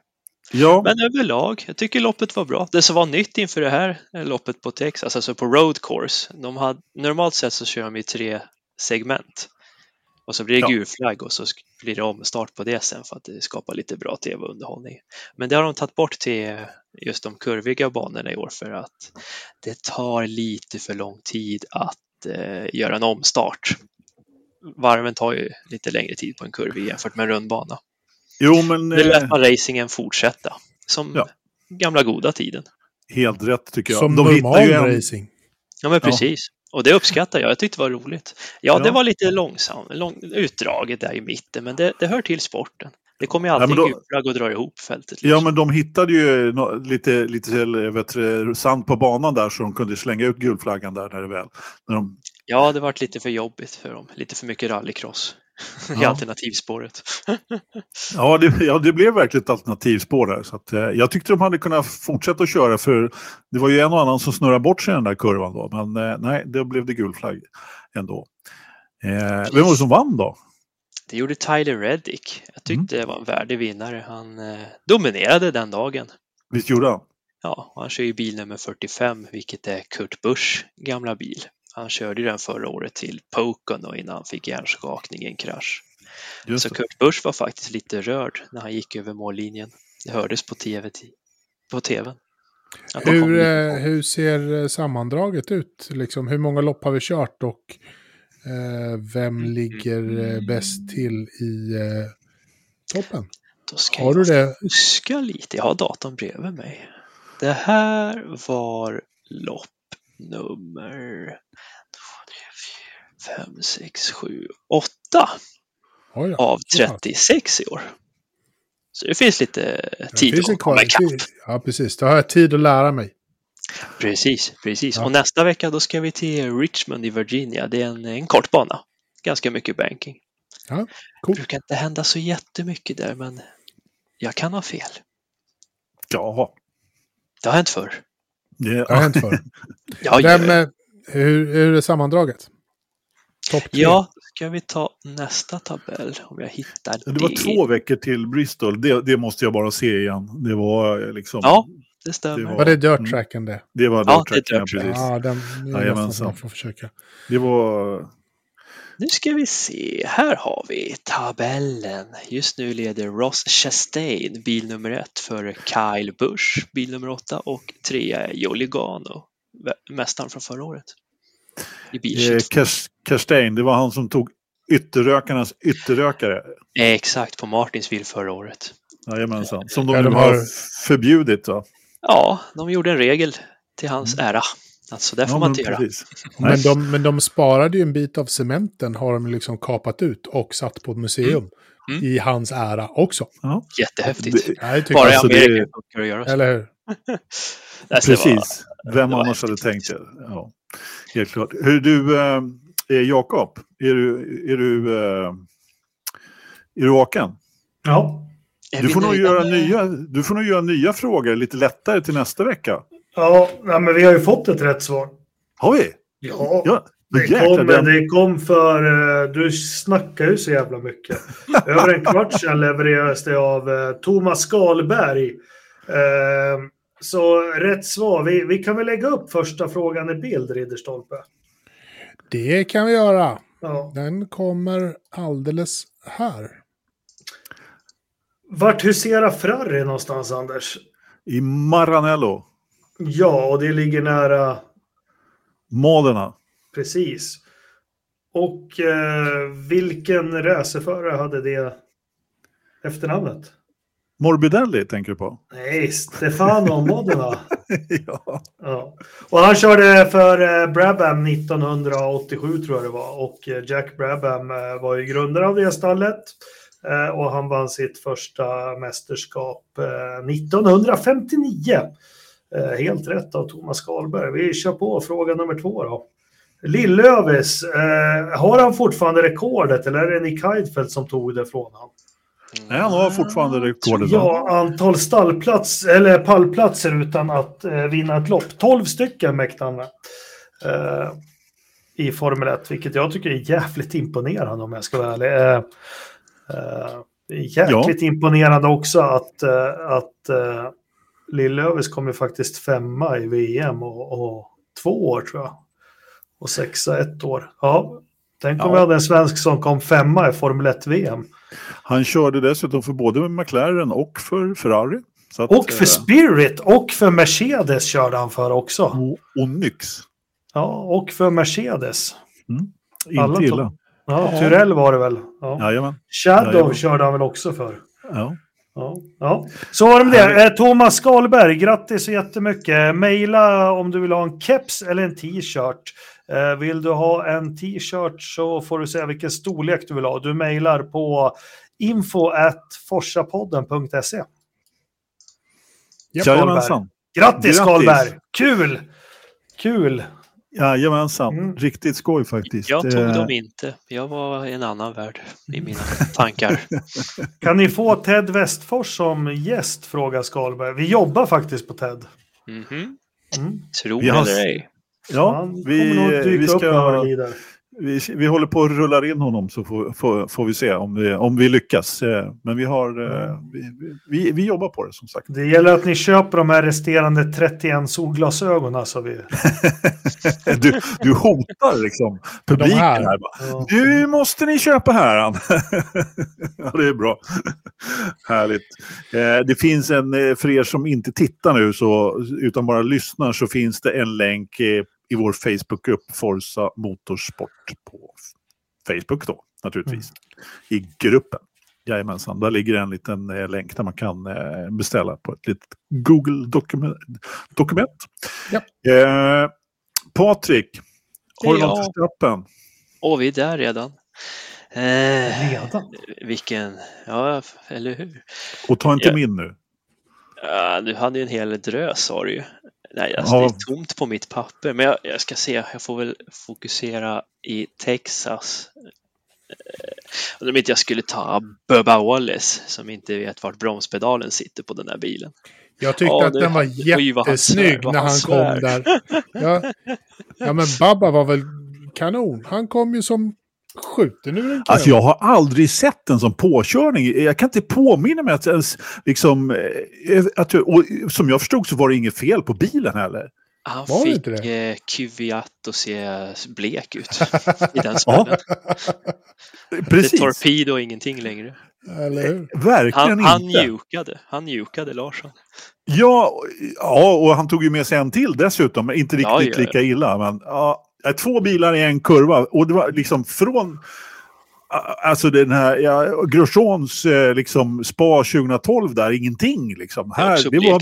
Ja, Men överlag, jag tycker loppet var bra. Det som var nytt inför det här loppet på Texas, alltså på road course, de hade, normalt sett så kör de i tre segment. Och så blir det Ja. gul flagg och så blir det omstart på det sen för att det skapar lite bra tv-underhållning. Men det har de tagit bort till just de kurviga banorna i år för att det tar lite för lång tid att göra en omstart. Varven tar ju lite längre tid på en kurvig jämfört med en rundbana. jo men Det eh, lät man racingen fortsätta som Ja. gamla goda tiden. helt rätt tycker jag. Som De normal ju en- racing. Ja men precis. Och det uppskattar jag. Jag tyckte det var roligt. Ja, det Ja. var lite långsamt, lång, utdraget där i mitten, men det, det hör till sporten. Det kommer ju alltid men då- en gul flagg och drar ihop fältet. Ja, liksom. men de hittade ju nå- lite, lite vet, sand på banan där så de kunde slänga ut gulflaggan där när det väl. När de, ja, det vart lite för jobbigt för dem. Lite för mycket rallycross [LAUGHS] i Ja. alternativspåret. [LAUGHS] ja, det, ja, det blev verkligen ett alternativspår där. Så att, eh, jag tyckte de hade kunnat fortsätta att köra för det var ju en och annan som snurrade bort sig i den där kurvan då. Men eh, nej, då blev det gulflagg ändå. Eh, vem var det som vann då? Det gjorde Tyler Reddick. Jag Mm. tyckte det var en värdig vinnare. Han eh, dominerade den dagen. Visst gjorde han? Ja, han kör ju bil nummer 45, vilket är Kurt Busch gamla bil. Han körde ju den förra året till Pocono innan han fick hjärnskakning i en krasch. Just Så det. Kurt Busch var faktiskt lite rörd när han gick över mållinjen. Det hördes på TV. På TVn. Hur, eh, hur ser eh, sammandraget ut? Liksom, hur många lopp har vi kört och vem ligger eh, bäst till i eh, toppen? Då ska Har jag du det? huska lite. Jag har datorn bredvid mig. Det här var lopp nummer 5, 6, 7, 8 Oj då. av så pass. 36 i år. Så det finns lite Det tid finns att komma ikapp. Ja, precis. Då har jag tid att lära mig. Precis, precis. Ja. Och nästa vecka då ska vi till Richmond i Virginia. Det är en, en kort bana. Ganska mycket banking. Ja, Det coolt. brukar inte hända så jättemycket där, men jag kan ha fel. Ja, Det har hänt förr. det, Det har hänt [LAUGHS] förr. Ja, Vem, ja, eh, hur, hur är sammandraget? Topp tre? ja, då ska vi ta nästa tabell om jag hittar det. det var två veckor till Bristol. Det, det måste jag bara se igen. Det var eh, liksom... Ja, det stämmer. Det Var det dirt Mm. tracken det? Det var Ja, dirt det är track, dirt precis. Ja, den, är man får försöka. Det var... Nu ska vi se. Här har vi tabellen. Just nu leder Ross Chastain, bil nummer ett, för Kyle Busch, bil nummer åtta och trea är Joe Logano, vä- mästaren från förra året. I bil Eh, 22. Kers- Kerstein, det var han som tog ytterrökarnas ytterrökare. Exakt, på Martinsville förra året. Jajamensan. Som de Ja, de har har- förbjudit. Va? Ja, de gjorde en regel till hans ära. Alltså, det får Mm. Ja, man men inte göra. precis. Men de, men de sparade ju en bit av cementen har de liksom kapat ut och satt på ett museum. Mm. I hans ära också. Ja. Jättehäftigt. Det- Ja, det tycker Bara i alltså, det- Amerika funkar det att göra så. Eller hur? [LAUGHS] Alltså, det var- Precis. Vem annars hade tänkt det? Ja, helt klart. Hur du, eh, eh, Jakob, är du, är du, eh, är du vaken? Ja. Du får, nog göra med- nya, du får nog göra nya frågor lite lättare till nästa vecka. Ja, men vi har ju fått ett rätt svar. Har vi? Ja, Ja, det, kom, det kom för... eh, Du snackar ju så jävla mycket. Över en kvart sedan levererades det av eh, Thomas Skalberg. Eh, Så rätt svar. Vi, vi kan väl lägga upp första frågan i bild, Ridderstolpe. Det kan vi göra. Ja. Den kommer alldeles här. Vart huserar Ferrari någonstans, Anders? I Maranello, Ja, och det ligger nära Modena. precis. Och eh, vilken racerförare hade det efternamnet? Morbidelli tänker du på? Nej, Stefano Modena. [LAUGHS] ja. Ja. Och han körde för eh, Brabham 1987 tror jag det var. Och eh, Jack Brabham eh, var ju grundare av det stallet. Eh, Och han vann sitt första mästerskap eh, 1959. Eh, Helt rätt av Thomas Skalberg. Vi kör på fråga nummer två då. Lillövis, eh, har han fortfarande rekordet eller är det Nick Heidfeldt som tog det från honom? Nej, han har fortfarande rekordet. Ja, antal stallplats, eller pallplatser utan att eh, vinna ett lopp. 12 stycken mäktade han med. Eh, I Formel 1, vilket jag tycker är jävligt imponerande om jag ska vara ärlig. Eh, jäkligt imponerande också att, eh, att eh, Lillövis kom ju faktiskt femma i VM och, och två år tror jag. Och sexa ett år. Ja, tänk om Ja. vi hade en svensk som kom femma i Formel 1-VM. Han körde dessutom för både McLaren och för Ferrari. Att, Och för Spirit och för Mercedes körde han för också. och, och Nyx. Ja, och för Mercedes. Alla Inte illa. Ja, Tyrell var det väl. Ja. Jajamän. Shadow Jajamän. körde han väl också för. Ja. Ja, ja. Så var det med det. Eh, Thomas Skalberg, grattis så jättemycket. Maila om du vill ha en keps eller en t-shirt. Eh, Vill du ha en t-shirt så får du säga vilken storlek du vill ha. Du mejlar på info at forsapodden.se. Japp, Jajamensan. Grattis Grattis. Skalberg! Kul! Kul! Jajamensan. Mm. Riktigt skoj faktiskt. Jag tog Eh, dem inte. Jag var i en annan värld i mina tankar. [LAUGHS] Kan ni få Ted Westfors som gäst? Frågar Skalberg. Vi jobbar faktiskt på Ted. Mm. Tro Vi har- eller ej. Ja, vi, vi, ska. Vi, vi håller på att rulla in honom så får, får, får vi se om vi, om vi lyckas. Eh, men vi, har, eh, vi, vi, vi, jobbar på det som sagt. Det gäller att ni köper de här resterande 31 solglasögonen. Alltså vi... [LAUGHS] du, du hotar liksom publiken här. här ja. Nu måste ni köpa här. [LAUGHS] ja, det är bra. Härligt. Det finns en, för er som inte tittar nu så, utan bara lyssnar så finns det en länk i vår Facebookgrupp Forza Motorsport på Facebook då naturligtvis. Mm. I gruppen. Jajamensan, där ligger en liten eh, länk där man kan eh, beställa på ett litet Google-dokument. Dokument. Ja. Eh, Patrik, har du något för strappen? Åh, vi är där redan. Eh, redan? Vilken, ja, eller hur? Och ta inte ja. min nu. Ja, du hade ju en hel drös sa du ju. Nej, alltså, ja. det är tomt på mitt papper, men jag, jag, ska se, jag får väl fokusera i Texas. Om eh, inte jag skulle ta Bubba Wallace som inte vet vart bromspedalen sitter på den här bilen. Jag tyckte ja, att den var jättesnygg när han, han kom där. [LAUGHS] Ja, ja, men Babba var väl kanon. Han kom ju som skjuten ur en Alltså jag har aldrig sett en sån påkörning. Jag kan inte påminna mig att ens liksom... Eh, att, och, som jag förstod så var det inget fel på bilen heller. Han var fick eh, Kvyat att se blek ut [LAUGHS] i den smällen. [LAUGHS] Precis. Det är torped och ingenting längre. Eller hur? Verkligen han, inte. Han mjukade. Han Larsson. Ja, ja, och han tog ju med sig en till dessutom. Inte riktigt ja, lika illa. Men, ja, Två bilar i en kurva och det var liksom från Alltså den här, ja, Grosjeans eh, liksom spa 2012 där, ingenting liksom. Här, det, det var...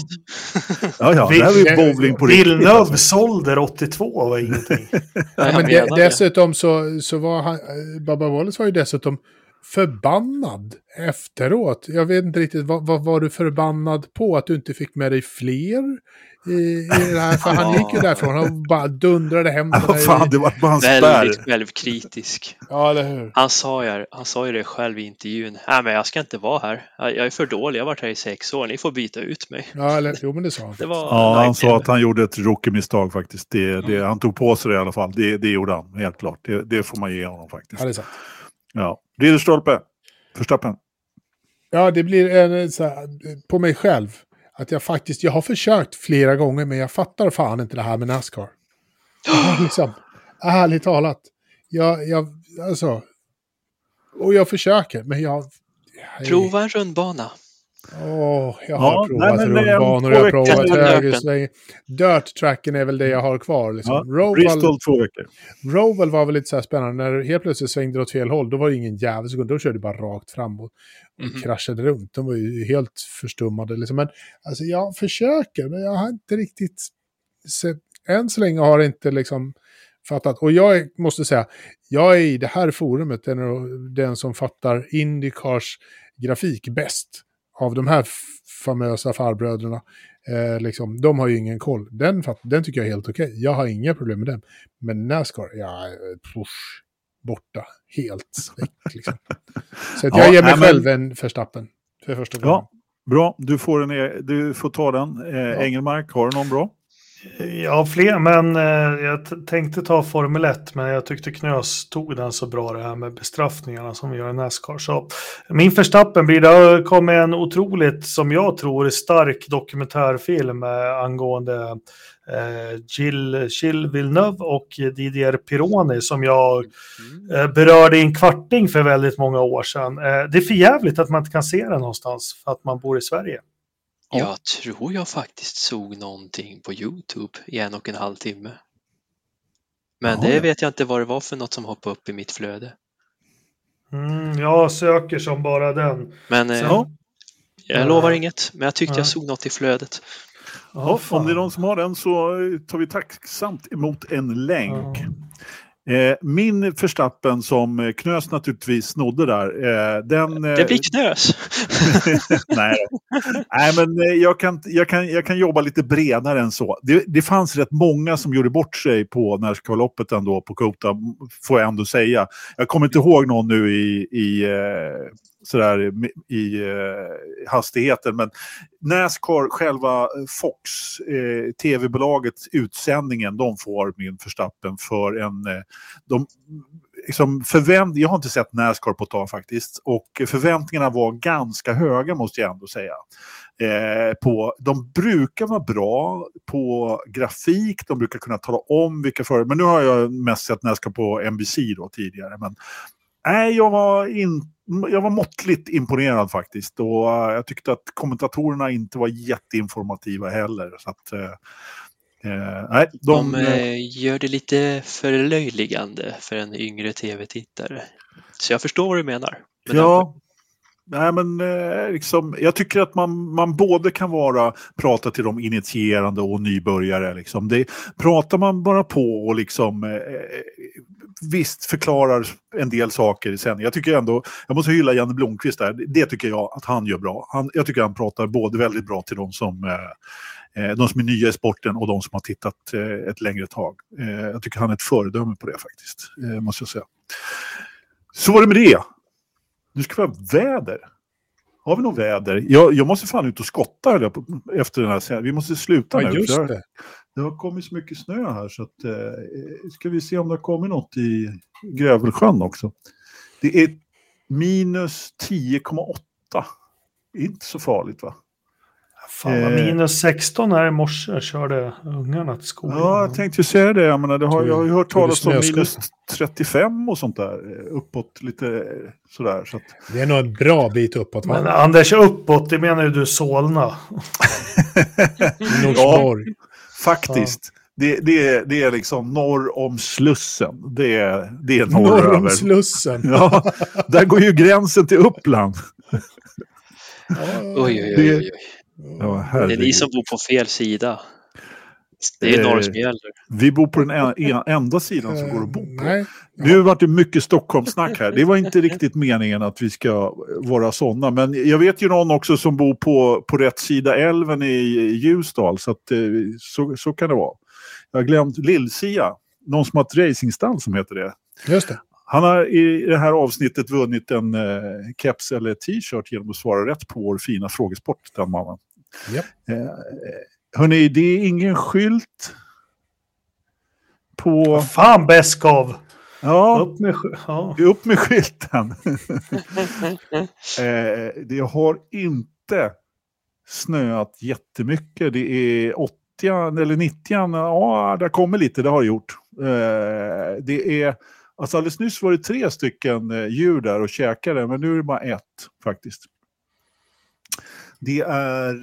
Ja, ja, det här var bowling på riktigt. Villeneuve alltså. sålde 82 var ingenting. [LAUGHS] ja, men de, dessutom så, så var han, Baba Wallace var ju dessutom förbannad efteråt. Jag vet inte riktigt, vad, vad var du förbannad på? Att du inte fick med dig fler? I, i det här. För han gick ju därifrån. Han bara dundrade hem. Ja, fan, det var bara hans Väldigt självkritisk. Ja, eller hur. Han sa, ju, han sa ju det själv i intervjun. Nej, men jag ska inte vara här. Jag är för dålig. Jag har varit här i sex år. Ni får byta ut mig. Ja, eller, jo, men det sa han. Det var, ja, han sa att han gjorde ett rookie-misstag faktiskt. Det, det, mm. Han tog på sig det i alla fall. Det, det gjorde han, helt klart. Det, det får man ge honom faktiskt. Ja, det är sant. Ja. Ridderstolpe, Förstappen. Ja, det blir en, så här, på mig själv. Att jag faktiskt, jag har försökt flera gånger men jag fattar fan inte det här med Nascar. liksom, ärligt talat. Jag, jag, alltså. Och jag försöker men jag... jag Prova en rundbana. Åh, oh, jag har ja, provat nej, rundbanor, jag har provat högersväng. Dirt-tracken är väl det jag har kvar. Liksom. Ja, Roval, Bristol två veckor. Roval var väl lite så här spännande. När helt plötsligt svängde det åt fel håll, då var det ingen jävel sekund. Då körde det bara rakt fram och, mm -hmm. kraschade runt. De var ju helt förstummade. Liksom. Men alltså, jag försöker, men jag har inte riktigt sett... Än så länge har jag inte liksom fattat. Och jag måste säga, jag är i det här forumet den, den som fattar Indycars grafik bäst av de här famösa farbröderna, eh, liksom, de har ju ingen koll. Den, den tycker jag är helt okej. Okay. Jag har inga problem med den. Men Nascar, ja, push, borta. Helt väck liksom. Så att [LAUGHS] jag ja, ger mig själv en förstappen. För första gången. Ja, bra. Du får, en, e- du får ta den. Eh, ja. Engelmark, har du någon bra? Ja, fler, men eh, jag tänkte ta Formel 1, men jag tyckte Knös tog den så bra det här med bestraffningarna som vi gör i Nascar. Så min förstappen blir, det har kommit en otroligt, som jag tror, stark dokumentärfilm eh, angående eh, Jill, Jill Villeneuve och Didier Pironi som jag mm. eh, berörde i en kvarting för väldigt många år sedan. Eh, det är för jävligt att man inte kan se den någonstans för att man bor i Sverige. Jag tror jag faktiskt såg någonting på Youtube i en och en halv timme. Men Jaha. det vet jag inte vad det var för något som hoppade upp i mitt flöde. Mm, jag söker som bara den. Men eh, jag lovar inget, men jag tyckte jag såg något i flödet. Ja, om det är någon som har den så tar vi tacksamt emot en länk. Eh, min förstappen som eh, Knös naturligtvis snodde där. Eh, den, det blir Knös! [LAUGHS] nej. nej, men jag kan, jag, kan, jag kan jobba lite bredare än så. Det, det fanns rätt många som gjorde bort sig på Närskaloppet ändå, på Kota, får jag ändå säga. Jag kommer inte ihåg någon nu i, i sådär i eh, hastigheten. Men Nascar, själva eh, Fox, eh, tv-bolaget, utsändningen, de får min förstappen för en... Eh, de, liksom förvänt jag har inte sett Nascar på ett tag faktiskt. Och förväntningarna var ganska höga måste jag ändå säga. Eh, på, de brukar vara bra på grafik, de brukar kunna tala om vilka förare, men nu har jag mest sett Nascar på NBC då tidigare. Men nej, jag var, in, jag var måttligt imponerad faktiskt och uh, jag tyckte att kommentatorerna inte var jätteinformativa heller. Så att, uh, Eh, nej, de, de eh, gör det lite förlöjligande för en yngre tv-tittare. Så jag förstår vad du menar. Ja, nej, men eh, liksom, jag tycker att man, man både kan vara prata till de initierande och nybörjare. Liksom. Det, pratar man bara på och liksom eh, eh, visst förklarar en del saker sen. Jag tycker ändå, jag måste hylla Janne Blomqvist där. Det tycker jag att han gör bra. Han, jag tycker han pratar både väldigt bra till de som eh, eh de som är nya i sporten och de som har tittat eh, ett längre tag. Eh, jag tycker han är ett föredöme på det faktiskt, eh, måste jag säga. Så var det med det. Nu ska vi ha väder. Har vi något väder? Jag, jag måste fan ut och skotta efter den här. Vi måste sluta ja, nu. Just det. det har kommit så mycket snö här så att, eh, ska vi se om det har kommit något i Grövelsjön också. Det är minus 10,8. Inte så farligt va? Fan, eh, minus 16 här i morse körde ungarna till skolan. Ja, jag tänkte ju säga det. Jag, menar, det har, jag har ju hört talas om minus 35 och sånt där. Eh, uppåt lite eh, sådär. Så att... Det är nog en bra bit uppåt. Va? Men Anders, uppåt, det menar ju du Solna. [LAUGHS] Norsborg. Ja, faktiskt. Ja. Det, det, är, det är liksom norr om Slussen. Det är, det är norröver. Norr om Slussen. ja, där går ju gränsen till Uppland. [LAUGHS] oj, oj, oj. oj. Ja, det är ni som bor på fel sida. Det är norr som gäller. Vi bor på den en, enda sidan som går att bo på. Nej. Nu vart det mycket Stockholmssnack här. Det var inte riktigt meningen att vi ska vara sådana. Men jag vet ju någon också som bor på, på rätt sida älven i Ljusdal. Så, att, eh, så, så kan det vara. Jag har glömt Lillsia. Någon som har ett racingstall som heter det. Just det. Han har i det här avsnittet vunnit en eh, keps eller t-shirt genom att svara rätt på vår fina frågesport, den mannen. Yep. Eh, hörni, det är ingen skylt på... Vad fan Beskov! Ja, upp med, ja. upp med skylten. [LAUGHS] eh, det har inte snöat jättemycket. Det är 80 eller 90 ja, det kommer lite, det har det gjort. Eh, det är, alltså alldeles nyss var det tre stycken eh, djur där och käkade, men nu är det bara ett faktiskt. Det är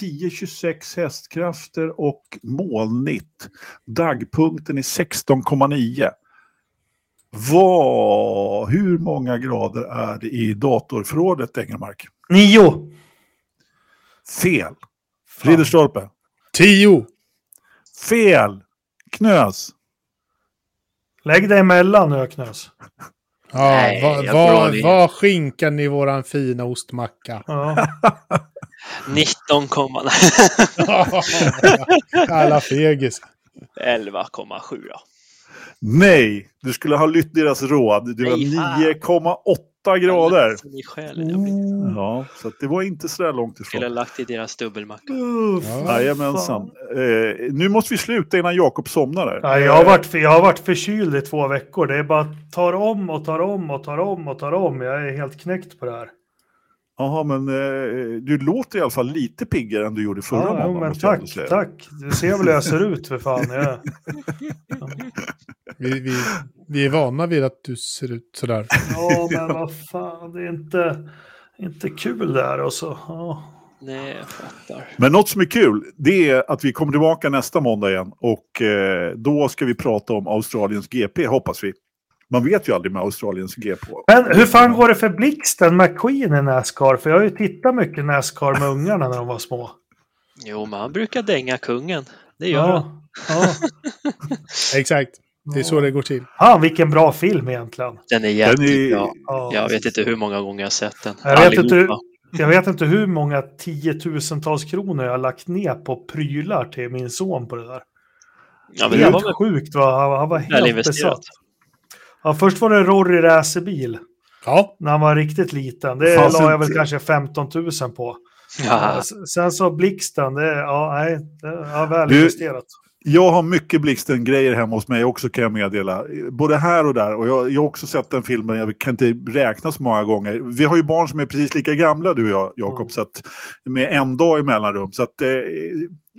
10-26 eh, hästkrafter och molnigt. Dagpunkten är 16,9. Vad, hur många grader är det i datorförrådet, Engelmark? Nio. Fel. Ridderstolpe. Tio. Fel. Knös. Lägg dig emellan nu, Knös. Ja, Nej, vad va, va [LAUGHS] skinkan i våran fina ostmacka? Ja. [LAUGHS] 19, [LAUGHS] [LAUGHS] Alla fegis. 11,7 ja. Nej, du skulle ha lytt deras råd. Det var 9,8 grader. Mm. Ja, så det var inte så där långt ifrån. Ha lagt i deras dubbelmacka. Jajamensan. Eh, nu måste vi sluta innan Jakob somnar. Ja, jag, har varit, jag har varit förkyld i två veckor. Det är bara tar om och tar om och tar om och tar om. Jag är helt knäckt på det här. Jaha, men eh, du låter i alla fall lite piggare än du gjorde förra ja, månaden. men tack, tack. Du ser väl hur jag ser ut för fan. Ja. Ja. Vi, vi, vi är vana vid att du ser ut sådär. Ja, men vad fan, det är inte, inte kul där och så. Ja. Nej, jag fattar. Men något som är kul, det är att vi kommer tillbaka nästa måndag igen. Och eh, då ska vi prata om Australiens GP, hoppas vi. Man vet ju aldrig med Australiens GP. Men hur fan går det för Blixten McQueen i Nascar? För jag har ju tittat mycket Nascar med ungarna när de var små. Jo, men han brukar dänga kungen. Det gör ja, han. Ja. [LAUGHS] Exakt. Det är så det går till. Ja, vilken bra film egentligen. Den är jättebra. Ja. Jag vet inte hur många gånger jag har sett den. Jag vet, inte, jag vet inte hur många tiotusentals kronor jag har lagt ner på prylar till min son på det där. Ja, men helt det var sjukt. Va? Han var helt besatt. Ja, först var det Rory racerbil. Ja. När han var riktigt liten. Det Fast la jag väl kanske 15 000 på. Ja. Sen så Blixten, det, ja, nej, det, ja, väl investerat. Jag har mycket Blixten-grejer hemma hos mig också kan jag meddela. Både här och där. Och jag, jag har också sett den filmen, jag kan inte räkna så många gånger. Vi har ju barn som är precis lika gamla du och jag, Jakob, mm. så att, med en dag i mellanrum. Så att, eh,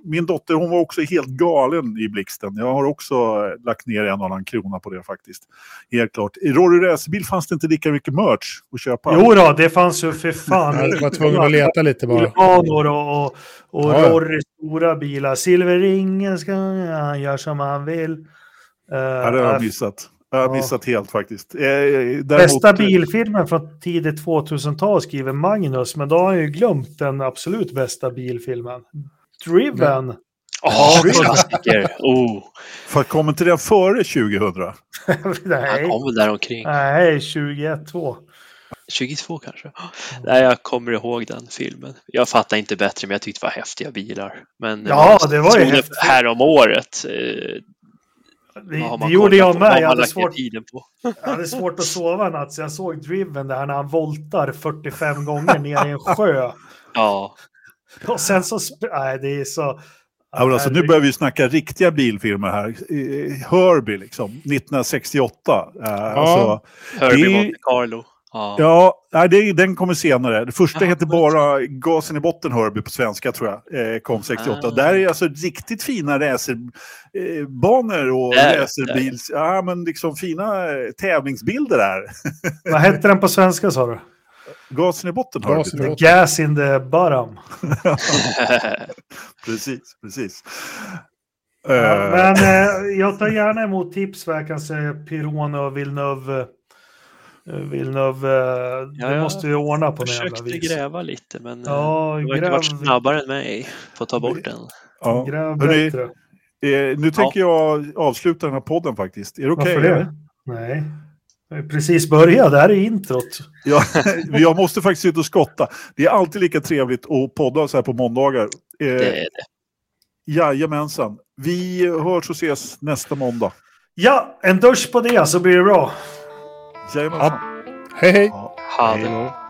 min dotter hon var också helt galen i Blixten. Jag har också eh, lagt ner en annan krona på det faktiskt. Helt klart. I Rory Racerbil fanns det inte lika mycket merch att köpa. Jo då, det fanns ju för fan. Jag var tvungen att leta lite bara. Bulvanor och, och, och ja. Rorys stora bilar. Silverringen ska han göra som han vill. Uh, ja, det har jag missat. Jag har missat helt faktiskt. Eh, däremot... Bästa bilfilmen från tidigt 2000-tal skriver Magnus, men då har han ju glömt den absolut bästa bilfilmen. Driven. Ja, oh, klassiker. [LAUGHS] Oh. För kom inte den före 2000? [LAUGHS] Nej. Han kom väl där omkring. Nej, 21, 2. 22 kanske. Nej, jag kommer ihåg den filmen. Jag fattar inte bättre, men jag tyckte det var häftiga bilar. Men ja, det var ju häftigt. Här om året. Eh, det, det gjorde jag med. Jag hade, svårt, jag hade svårt att sova en natt, så jag såg Driven där när han voltar 45 gånger ner i en sjö. Ja. [LAUGHS] Och sen så... Nej, det är så... Ja, men alltså, nu börjar vi snacka riktiga bilfilmer här. Herbie, liksom, 1968. Ja. Alltså, Herbie Monte Carlo. Ja, ja det, den kommer senare. Det första heter bara Gasen i botten Herbie på svenska tror jag. Eh, kom 68. Ah. Där är alltså riktigt fina racerbanor och racerbils... Ja, men liksom fina eh, tävlingsbilder där. Vad hette den på svenska sa du? Gasen i botten har Gasen du. Gas in the bottom. [LAUGHS] precis, precis. Ja, uh. Men eh, jag tar gärna emot tips vad jag kan säga Pirone och Villeneuve. Eh, Villeneuve, eh, ja, det måste vi ordna på något vis. försökte gräva lite men ja, du har inte varit snabbare än mig på att ta bort den. Ja. Gräv bättre. Eh, nu tänker ja. jag avsluta den här podden faktiskt. Är det okej? Okay, Varför det? Nej. Precis börjat, det här är introt. Ja, [LAUGHS] jag måste faktiskt ut och skotta. Det är alltid lika trevligt att podda så här på måndagar. Eh, det är det. Jajamensan. Vi hörs och ses nästa måndag. Ja, en dusch på det så blir det bra. Jajamensan. Ja. Hej hej. Ja, hej